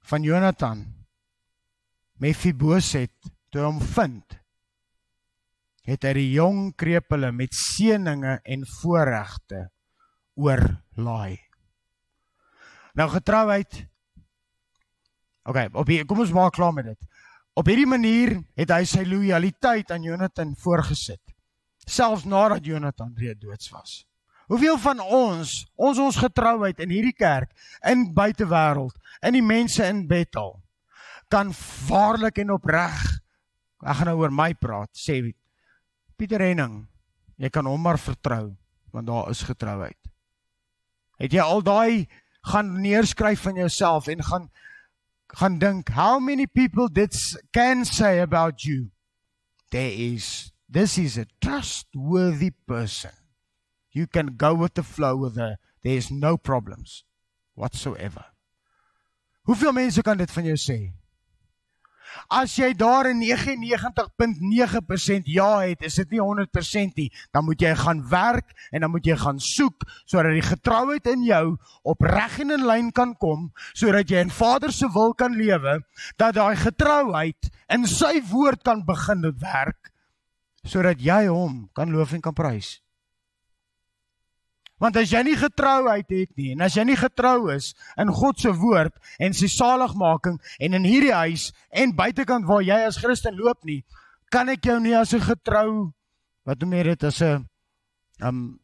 van Jonathan Mephiboset toe hom vind het hy die jong krepele met seëninge en voorregte oorlaai. Nou getrouheid. OK, op hier, kom ons maak klaar met dit. Op hierdie manier het hy sy lojaliteit aan Jonathan voorgesit, selfs nadat Jonathan reeds dood was. Hoeveel van ons, ons ons getrouheid in hierdie kerk, in buitewêreld, in die mense in Bethel, kan waarlik en opreg ek gaan nou oor my praat, sê Pieter Henning, jy kan hom maar vertrou want daar is getrouheid. Het jy al daai gaan neerskryf van jouself en gaan gaan dink how many people did can say about you? There is this is a trustworthy person. You can go with the flow with her. There's no problems whatsoever. Hoeveel mense kan dit van jou sê As jy daar 'n 99.9% ja het, is dit nie 100% nie. Dan moet jy gaan werk en dan moet jy gaan soek sodat die getrouheid in jou opreg en in lyn kan kom sodat jy in Vader se wil kan lewe, dat daai getrouheid in sy woord kan begin werk sodat jy hom kan loof en kan prys. Want as jy nie getrouheid het nie en as jy nie getrou is in God se woord en sy saligmaking en in hierdie huis en buitekant waar jy as Christen loop nie, kan ek jou nie as 'n getrou wat noem jy dit as 'n um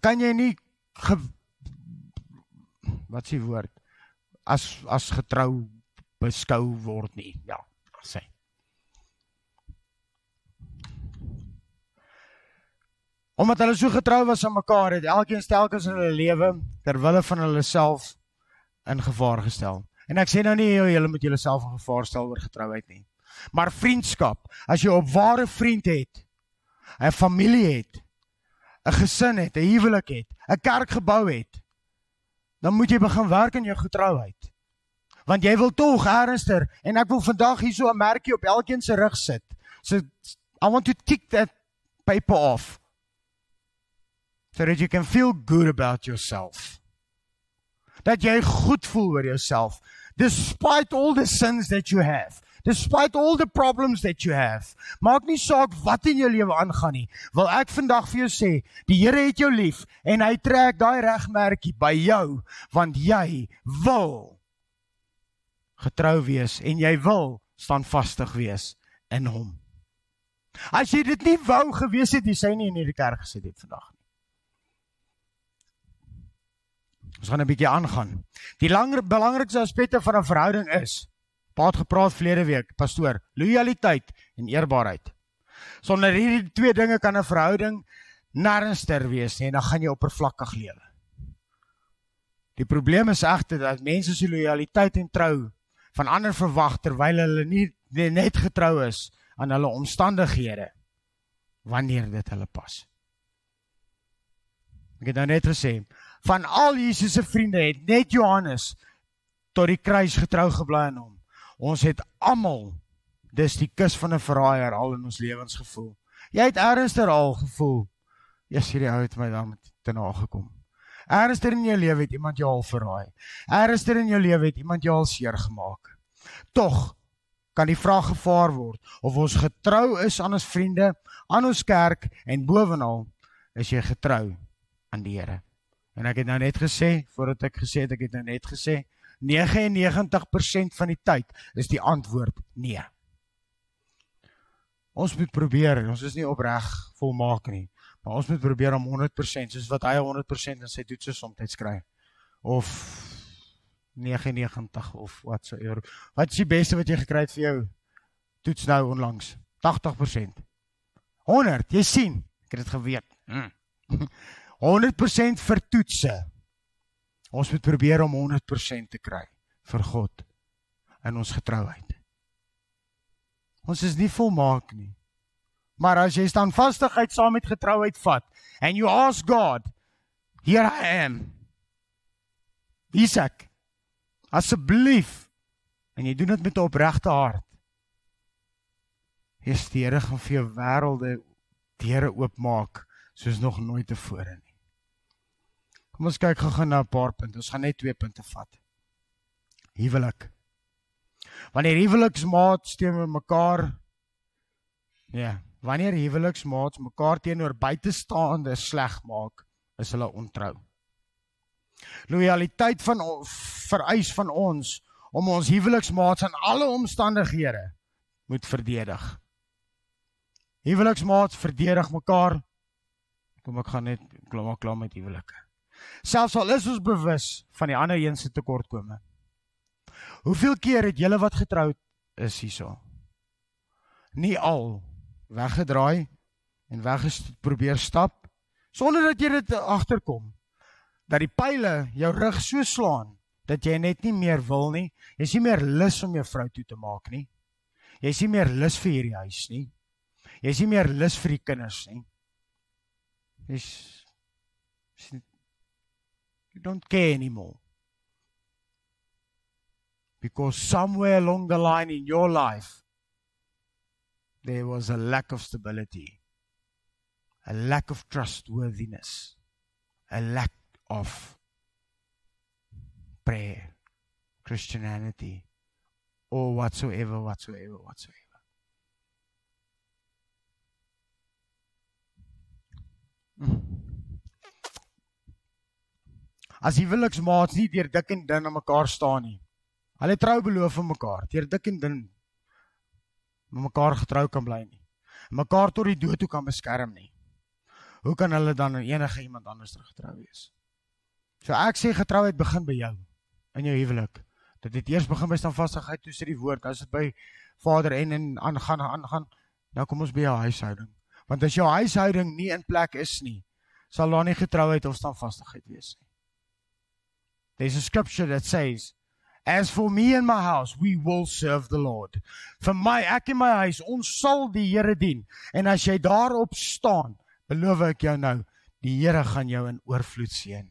kan jy nie ge, wat s'ie woord as as getrou beskou word nie. Ja, sê. Omdat hulle so getrou was aan mekaar, het elkeen stelkens in hulle lewe ter wille van hulle self in gevaar gestel. En ek sê nou nie julle moet julleself in gevaar stel oor getrouheid nie. Maar vriendskap, as jy 'n ware vriend het, 'n familie het, 'n gesin het, 'n huwelik het, 'n kerk gebou het, dan moet jy begin werk aan jou getrouheid. Want jy wil tog ernstiger en ek wil vandag hierso 'n merkie op elkeen se rug sit. So I want to tick that paper off so that you can feel good about yourself. Dat jy goed voel oor jouself despite all the sins that you have. Despite all the problems that you have. Maak nie saak wat in jou lewe aangaan nie. Wil ek vandag vir jou sê, die Here het jou lief en hy trek daai regmerkie by jou want jy wil getrou wees en jy wil standvastig wees in hom. As jy dit nie wou gewees het, jy sou nie in hierdie kerk gesit het vandag nie. Ons gaan 'n bietjie aangaan. Die langer belangrikste aspekte van 'n verhouding is Paat gepraat verlede week, pastoor, lojaliteit en eerbaarheid. Sonder hierdie twee dinge kan 'n verhouding nêrensster wees nie en dan gaan jy oppervlakkig lewe. Die probleem is egter dat mense se lojaliteit en trou van ander verwag terwyl hulle nie net getrou is aan hulle omstandighede wanneer dit hulle pas. Ek het nou net gesê, van al Jesus se vriende het net Johannes tot die kruis getrou gebly aan hom. Ons het almal dis die kus van 'n verraaier al in ons lewens gevoel. Jy het ernstiger al gevoel. Jesus hierdie ou het my dan met te na gekom. Ernstiger in jou lewe het iemand jou al verraai. Ernstiger in jou lewe het iemand jou al seer gemaak. Tog kan die vraag gevaar word of ons getrou is aan ons vriende, aan ons kerk en bovenal is jy getrou aan die Here. En ek het nou net gesê, voordat ek gesê het, ek het nou net gesê, 99% van die tyd is die antwoord nee. Ons moet probeer, ons is nie opreg volmaak nie, maar ons moet probeer om 100% soos wat hy 100% in sy toetse soms kry. Of 99 of wat so eer. Wat is die beste wat jy gekry het vir jou toets nou onlangs? 80%. 100, jy sien, ek het dit geweet. Hmm. 100% vir toetse. Ons moet probeer om 100% te kry vir God in ons getrouheid. Ons is nie volmaak nie. Maar as jy standvastigheid saam met getrouheid vat and you ask God, here I am. Isak, asseblief en jy doen dit met 'n opregte hart. Hier steer gaan vir jou wêrelde deure oopmaak soos nog nooit tevore nie. Kom ons kyk gou-gou na 'n paar punte. Ons gaan net twee punte vat. Huwelik. Wanneer huweliksmaats teenoor mekaar ja, wanneer huweliksmaats mekaar teenoor buitestaande sleg maak, is hulle ontrou. Loyaliteit van vereis van ons om ons huweliksmaats in alle omstandighede moet verdedig. Huweliksmaats verdedig mekaar. Kom ek gaan net klaar klaar met huwelike. Selfs al is ons bewus van die ander een se tekortkome. Hoeveel keer het julle wat getroud is hierso? Nie al weggedraai en weggeprobeer stap sonder dat jy dit agterkom dat die pile jou rug so slaan dat jy net nie meer wil nie. Jy is nie meer lus om jou vrou toe te maak nie. Jy is nie meer lus vir hierdie huis nie. Jy is nie meer lus vir die kinders nie. Jy's You don't care anymore. because somewhere along the line in your life there was a lack of stability, a lack of trustworthiness, a lack of prayer, Christianity, or whatsoever, whatsoever, whatsoever. Mm. As huweliksmaats nie deur dik en dun aan mekaar staan nie. Hulle trou beloof aan mekaar, deur dik en dun met mekaar getrou kan bly nie. Mekaar tot die dood toe kan beskerm nie. Hoe kan hulle dan enige iemand anders teruggetrou wees? So ek sê getrouheid begin by jou in jou huwelik. Dit het eers begin by standvastigheid, toe sê die woord, as dit by vader en en aangaan aangaan, nou kom ons by jou huishouding. Want as jou huishouding nie in plek is nie, sal daar nie getrouheid of standvastigheid wees nie. There's a scripture that says, As for me and my house, we will serve the Lord. Vir my, ek en my huis, ons sal die Here dien. En as jy daarop staan, beloof ek jou nou, die Here gaan jou in oorvloed seën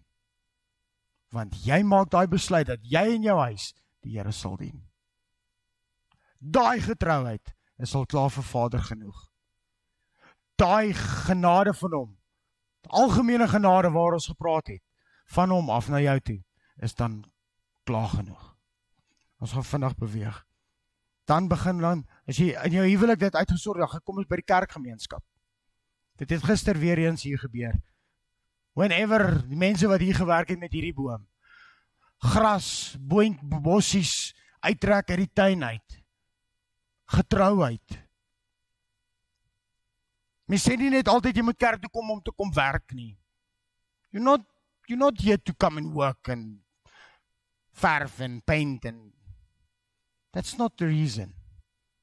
want jy maak daai besluit dat jy in jou huis die Here sal dien. Daai getrouheid is al klaar vir Vader genoeg. Daai genade van hom, algemene genade waar ons gepraat het, van hom af na jou toe, is dan klaar genoeg. Ons gaan vinnig beweeg. Dan begin dan as jy in jou huwelik dit uitgesorg het, kom ons by die kerkgemeenskap. Dit het gister weer eens hier gebeur whenever die mense wat hier gewerk het met hierdie boom gras, boontjie, bossies uittrek uit die tuin uit. Getrouheid. Mens sê nie net altyd jy moet kerk toe kom om te kom werk nie. You're not you're not here to come and work and verf and paint and that's not the reason.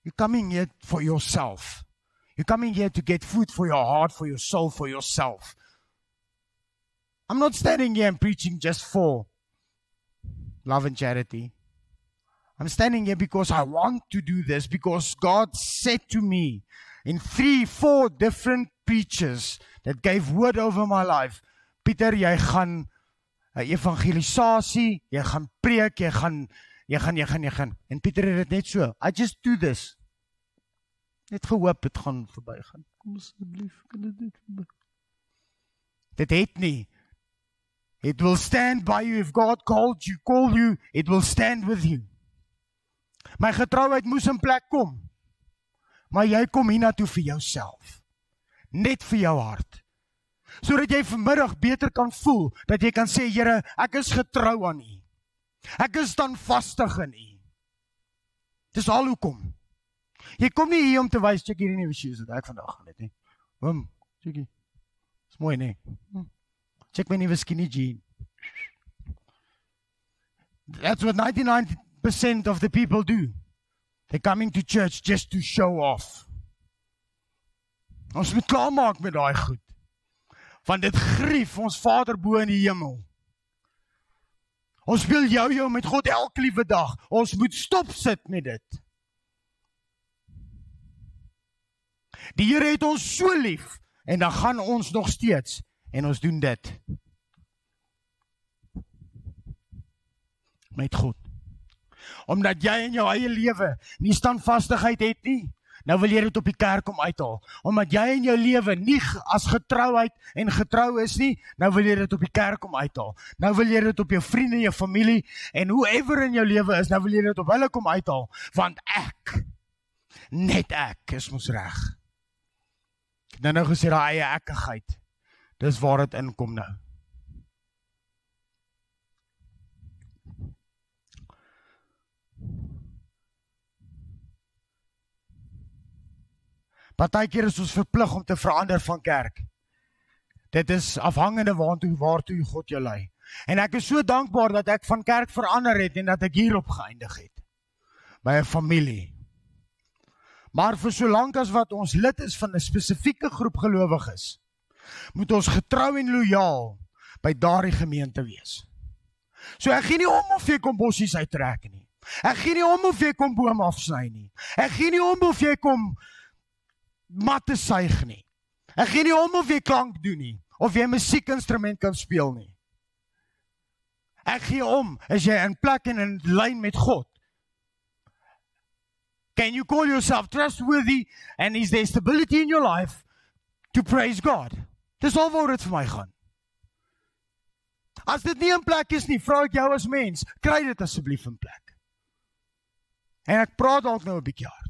You're coming here for yourself. You're coming here to get food for your heart, for your soul, for yourself. I'm not standing here and preaching just for love and charity. I'm standing here because I want to do this because God said to me in three, four different preachers that gave word over my life, Peter, jy gaan evangelisasie, jy gaan preek, jy gaan jy gaan jy gaan jy gaan. En Pieter het dit net so. I just do this. Net gehoop dit gaan verbygaan. Kom asseblief, kan dit net verby. Dit het nie It will stand by you if God called you, call you, it will stand with you. My getrouheid moes in plek kom. Maar jy kom hiernatoe vir jouself. Net vir jou hart. Sodat jy vanmiddag beter kan voel dat jy kan sê Here, ek is getrou aan U. Ek is dan vastig in U. Dis al hoekom. Jy kom nie hier om te wys check hierdie nuwe shoes wat ek vandag gaan het nie. Hom, checkie. Dis mooi nie. Check my nuwe skinny jean. That's what 99% of the people do. They're coming to church just to show off. Ons moet klaarmaak met daai goed. Want dit grief ons Vader bo in die hemel. Ons speel jou jou met God elke liewe dag. Ons moet stop sit met dit. Die Here het ons so lief en dan gaan ons nog steeds en ons doen dit met God. Omdat jy in jou eie lewe nie standvastigheid het nie, nou wil jy dit op die kerk kom uithaal. Omdat jy in jou lewe nie as getrouheid en getrou is nie, nou wil jy dit op die kerk kom uithaal. Nou wil jy dit op jou vriende, jou familie en whoever in jou lewe is, nou wil jy dit op hulle kom uithaal, want ek net ek is mos reg. Dan nou gesê daai eie ekkigheid. Dis waar dit inkom nou. Partykeer is ons verplig om te verander van kerk. Dit is afhangende waartoe waartoe God jou lei. En ek is so dankbaar dat ek van kerk verander het en dat ek hierop geëindig het by 'n familie. Maar vir solank as wat ons lid is van 'n spesifieke groep gelowiges, moet ons getrou en lojaal by daardie gemeente wees. So ek gee nie om of jy kom bossies uittrek nie. Ek gee nie om of jy kom boom afsny nie. Ek gee nie om of jy kom matte suig nie. Ek gee nie om of jy klank doen nie of jy musiekinstrument kan speel nie. Ek gee om as jy in plek en in lyn met God Can you call yourself trustworthy and is there stability in your life to praise God? Dis al waar dit vir my gaan. As dit nie in plek is nie, vra ek jou as mens, kry dit asseblief in plek. En ek praat dalk nou 'n bietjie hard.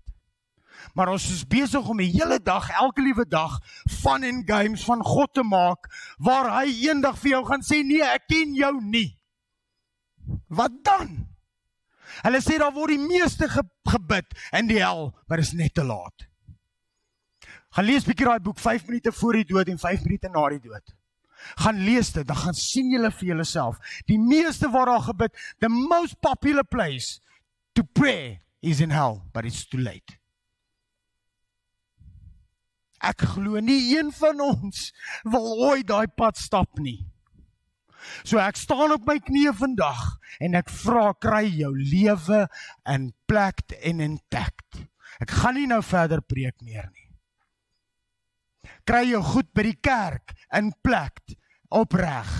Maar ons is besig om die hele dag, elke liewe dag van en games van God te maak waar hy eendag vir jou gaan sê nee, ek ken jou nie. Wat dan? Hulle sê daar word die meeste ge gebid in die hel, maar is net te laat. Gaan lees bietjie daai boek 5 minute voor die dood en 5 minute na die dood. Gaan lees dit, dan gaan sien julle vir julleself. Die meeste waar daar gebid, the most popular place to pray is in hell, but it's too late. Ek glo nie een van ons wil ooit daai pad stap nie. So ek staan op my knieë vandag en ek vra kry jou lewe in plek en intact. Ek gaan nie nou verder preek meer nie. Kry jou goed by die kerk in plek opreg.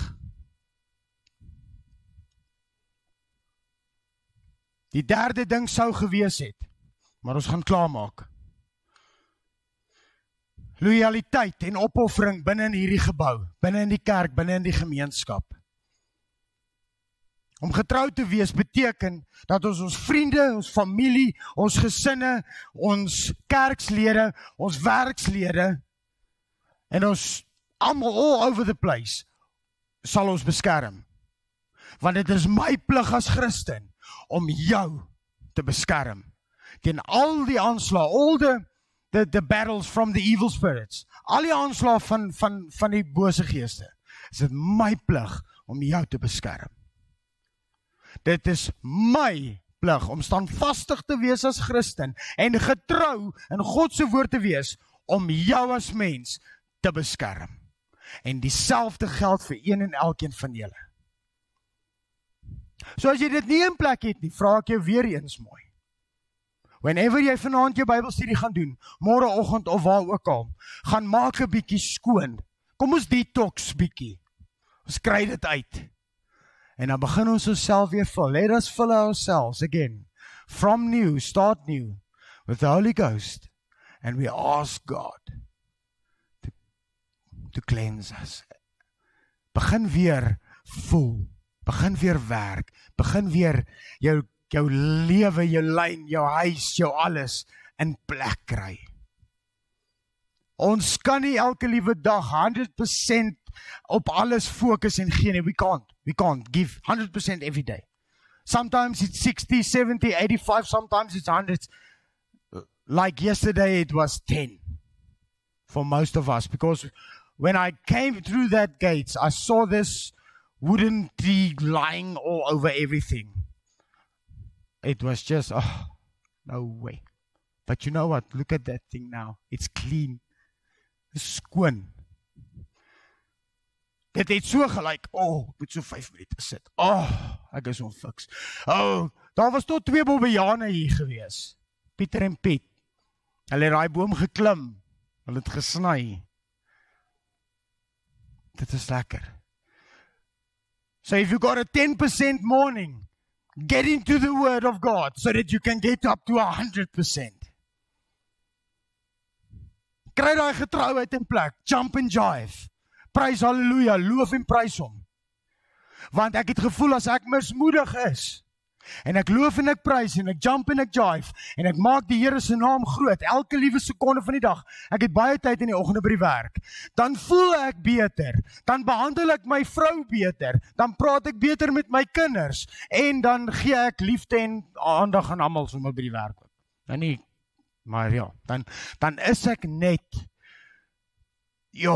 Die derde ding sou gewees het, maar ons gaan klaarmaak. Loyaliteit en opoffering binne in hierdie gebou, binne in die kerk, binne in die gemeenskap. Om getrou te wees beteken dat ons ons vriende, ons familie, ons gesinne, ons kerkslede, ons werkslede en ons almal all over the place sal ons beskerm. Want dit is my plig as Christen om jou te beskerm teen al die aanslae, al die the the battles from the evil spirits. Al die aanslae van van van die bose geeste. Is dit my plig om jou te beskerm. Dit is my plig om standvastig te wees as Christen en getrou in God se woord te wees om jou as mens te beskerm. En dieselfde geld vir een en elkeen van julle. So as jy dit nie in plek het nie, vra ek jou weer eens mooi. Whenever jy vanaand jou Bybelstudie gaan doen, môreoggend of waar ook al, gaan maak 'n bietjie skoon. Kom ons detox bietjie. Ons kry dit uit. En dan begin ons osself weer vul. Let us fill ourselves again from new, start new with the Holy Ghost and we ask God to to cleanse us. Begin weer voel. Begin weer werk. Begin weer jou jou lewe, jou lyn, jou huis, jou alles in plek kry. Ons kan nie elke liewe dag 100% op alles fokus en gee nie. We can't. We can't give 100% every day. Sometimes it's 60, 70, 85, sometimes it's 100. Like yesterday it was 10 for most of us because when I came through that gates, I saw this wooden tree lying all over everything. It was just, oh, no way. But you know what? Look at that thing now. It's clean. Skoon. Dit het so gelyk. O, oh, moet so 5 minute sit. O, oh, ek is onfiks. O, oh, daar was tot twee bobbejane hier gewees. Pieter en Piet. Hulle het daai boom geklim. Hulle het gesny. Dit is lekker. So if you got a 10% morning, Get into the word of God so that you can get up to 100%. Kry daai getrouheid in plek. Jump and jive. Prys haleluja, loof en prys hom. Want ek het gevoel as ek mismoedig is, En ek loof en ek prys en ek jump en ek jive en ek maak die Here se naam groot elke liewe sekonde van die dag. Ek het baie tyd in die oggende by die werk. Dan voel ek beter. Dan behandel ek my vrou beter. Dan praat ek beter met my kinders en dan gee ek liefde en aandag aan almal sommer by die werk. Dan nie maar ja, dan dan is ek net ja,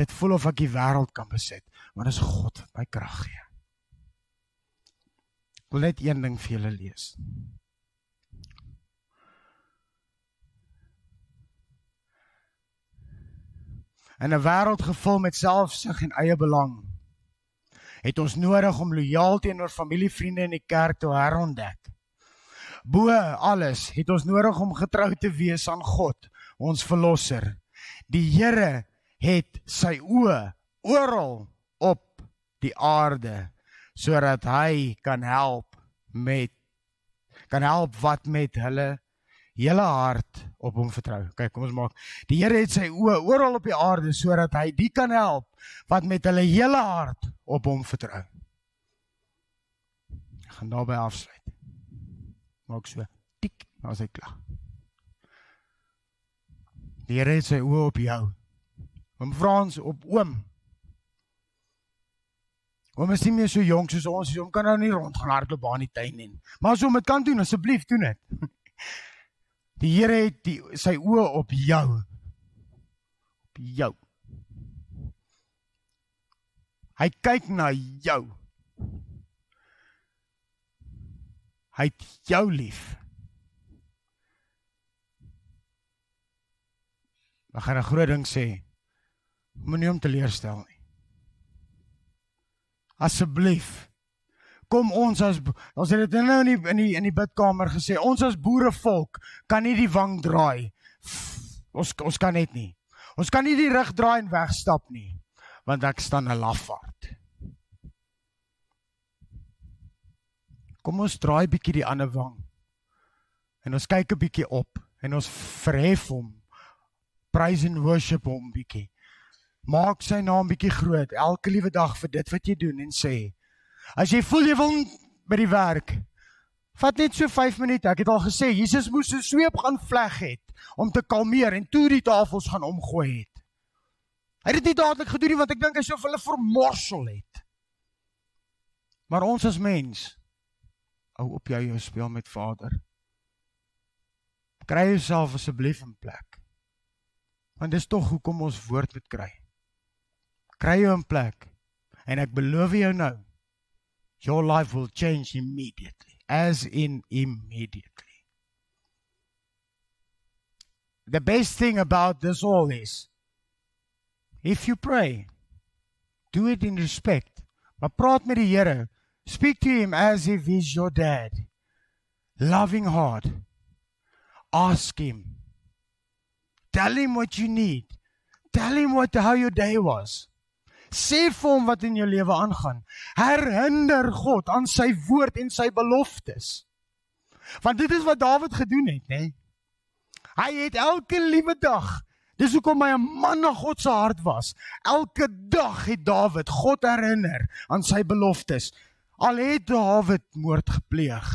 dit voel of ek die wêreld kan besit, want dit is God wat my krag gee wil net een ding vir julle lees. In 'n wêreld gevul met selfsug en eie belang, het ons nodig om lojaal teenoor familie, vriende en die kerk te herontdek. Bo alles het ons nodig om getrou te wees aan God, ons verlosser. Die Here het sy oë oral op die aarde sodat hy kan help met kan help wat met hulle hele hart op hom vertrou. Kyk, kom ons maak. Die Here het sy oë oral op die aarde sodat hy die kan help wat met hulle hele hart op hom vertrou. Ek gaan daarby afsluit. Maak so. Tik, nou is hy klaar. Die Here het sy oë op jou. Oom Frans op oom. Oom is nie meer so jonk soos ons, hom kan nou nie rondgaan hardloop aan die tuin nie. Maar as hom dit kan doen, asseblief doen dit. [laughs] Die Here het die, sy oë op jou. Op jou. Hy kyk na jou. Hy het jou lief. Ek gaan 'n groot ding sê. Moenie hom teleurstel nie. Asseblief. Kom ons as ons het dit nou in die in die in die bidkamer gesê, ons as boerevolk kan nie die wang draai. Ons ons kan net nie. Ons kan nie die rug draai en wegstap nie, want ek staan 'n lafaard. Kom ons draai bietjie die ander wang. En ons kyk 'n bietjie op en ons verhef hom. Praise and worship hom bietjie. Maak sy naam bietjie groot elke liewe dag vir dit wat jy doen en sê. As jy voel jy wil by die werk, vat net so 5 minute. Ek het al gesê Jesus moes 'n sweep gaan vleg het om te kalmeer en toe die tafels gaan omgooi het. Hy het dit nie dadelik gedoen nie want ek dink hy sou hulle vermorsel het. Maar ons as mens hou op jy jou speel met Vader. Kry jouself asseblief in plek. Want dis tog hoekom ons woord moet kry. Kry jou in plek. En ek beloof jou nou, your life will change immediately, as in immediately. The best thing about this all is if you pray, do it in respect. Maar praat met die Here Speak to him as if he's your dad. Loving heart. Ask him. Tell him what you need. Tell him what how your day was. Sê vir hom wat in jou lewe aangaan. Herinner God aan sy woord en sy beloftes. Want dit is wat Dawid gedoen het, hè? Hy het elke liewe dag Dis hoekom hy 'n man na God se hart was. Elke dag het Dawid God herinner aan sy beloftes. Al het Dawid moord gepleeg,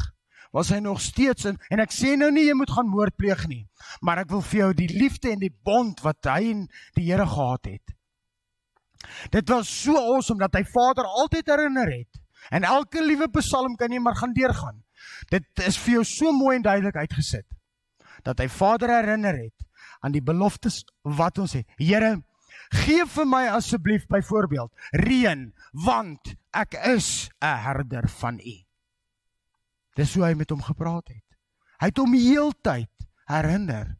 was hy nog steeds in en ek sê nou nie jy moet gaan moord pleeg nie, maar ek wil vir jou die liefde en die bond wat hy en die Here gehad het. Dit was so awesome dat hy Vader altyd herinner het. En elke liewe psalm kan jy maar gaan deurgaan. Dit is vir jou so mooi en duidelik uitgesit dat hy Vader herinner het aan die beloftes wat ons het. Here, gee vir my asseblief byvoorbeeld reën want ek is 'n herder van u. Dis hoe hy met hom gepraat het. Hy het hom heeltyd herinner.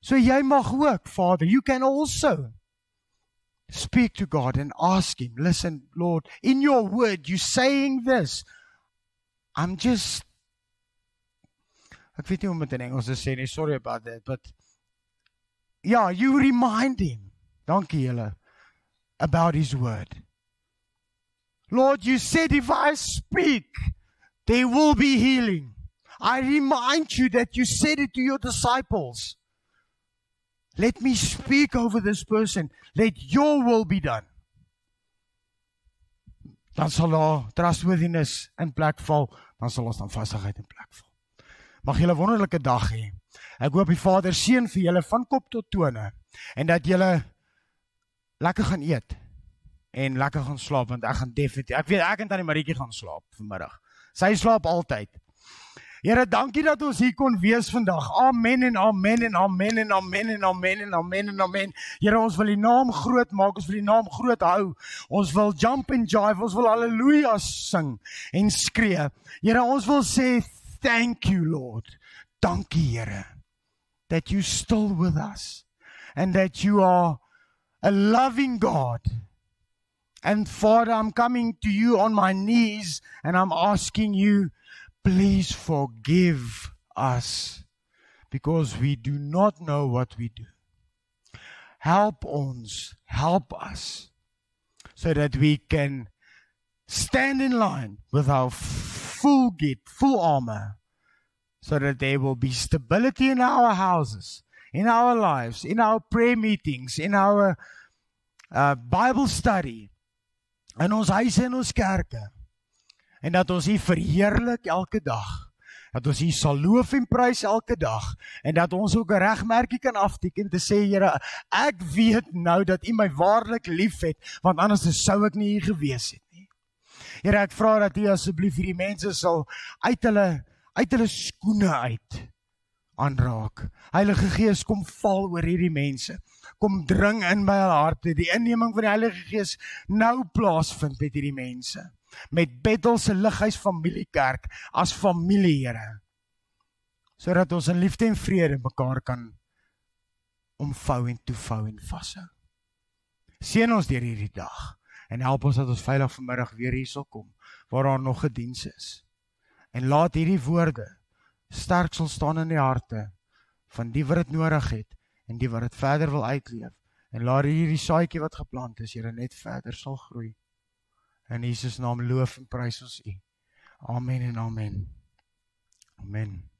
So jy mag ook, Vader, you can also speak to God and ask him, listen, Lord, in your word you saying this. I'm just Ek weet nie hoe om dit in Engels te sê nie. Sorry about that, but yeah, you remind him. Dankie julle about his word. Lord, you said if I speak, there will be healing. I remind you that you said it to your disciples. Let me speak over this person. Let your will be done. Dan sal daar trustworthiness in plek val, dan sal ons dan vastigheid in plek val. Mag julle 'n wonderlike dag hê. Ek hoop die Vader seën vir julle van kop tot tone en dat julle lekker gaan eet en lekker gaan slaap want ek gaan definitief ek weet ek en tannie Maritjie gaan slaap vanmiddag. Sy slaap altyd. Here, dankie dat ons hier kon wees vandag. Amen en amen en amen en amen en amen en amen en amen. Here, ons wil U naam groot maak. Ons wil U naam groot hou. Ons wil jump and jive. Ons wil haleluja sing en skree. Here, ons wil sê thank you Lord. Dankie Here that you still with us and that you are a loving God. And Father, I'm coming to you on my knees and I'm asking you, please forgive us because we do not know what we do. Help ons, help us so that we can stand in line with our full gate, full armor so that there will be stability in our houses, in our lives, in our prayer meetings, in our uh Bible study, in ons huise en ons kerke. En dat ons U verheerlik elke dag. Dat ons U sal loof en prys elke dag en dat ons ook 'n regmerkie kan afteken te sê Here, ek weet nou dat U my waarlik liefhet, want anders sou ek nie hier gewees het nie. Here, ek vra dat U asseblief hierdie mense sal uit hulle uit hulle skoene uit aanraak. Heilige Gees kom val oor hierdie mense. Kom dring in by hulle harte. Die inneming van die Heilige Gees nou plaasvind met hierdie mense. Met Bethel se Lighuis Familiekerk as familie, Here. Sodat ons in liefde en vrede mekaar kan omvou en toevou en vashou. Seën ons deur hierdie dag en help ons dat ons veilig vanmiddag weer hier sal kom waar daar nog 'n diens is en laat hierdie woorde sterk sal staan in die harte van die wat dit nodig het en die wat dit verder wil uitleef en laat hierdie saadjie wat geplant is Here net verder sal groei in Jesus naam loof en prys ons U. Amen en amen. Amen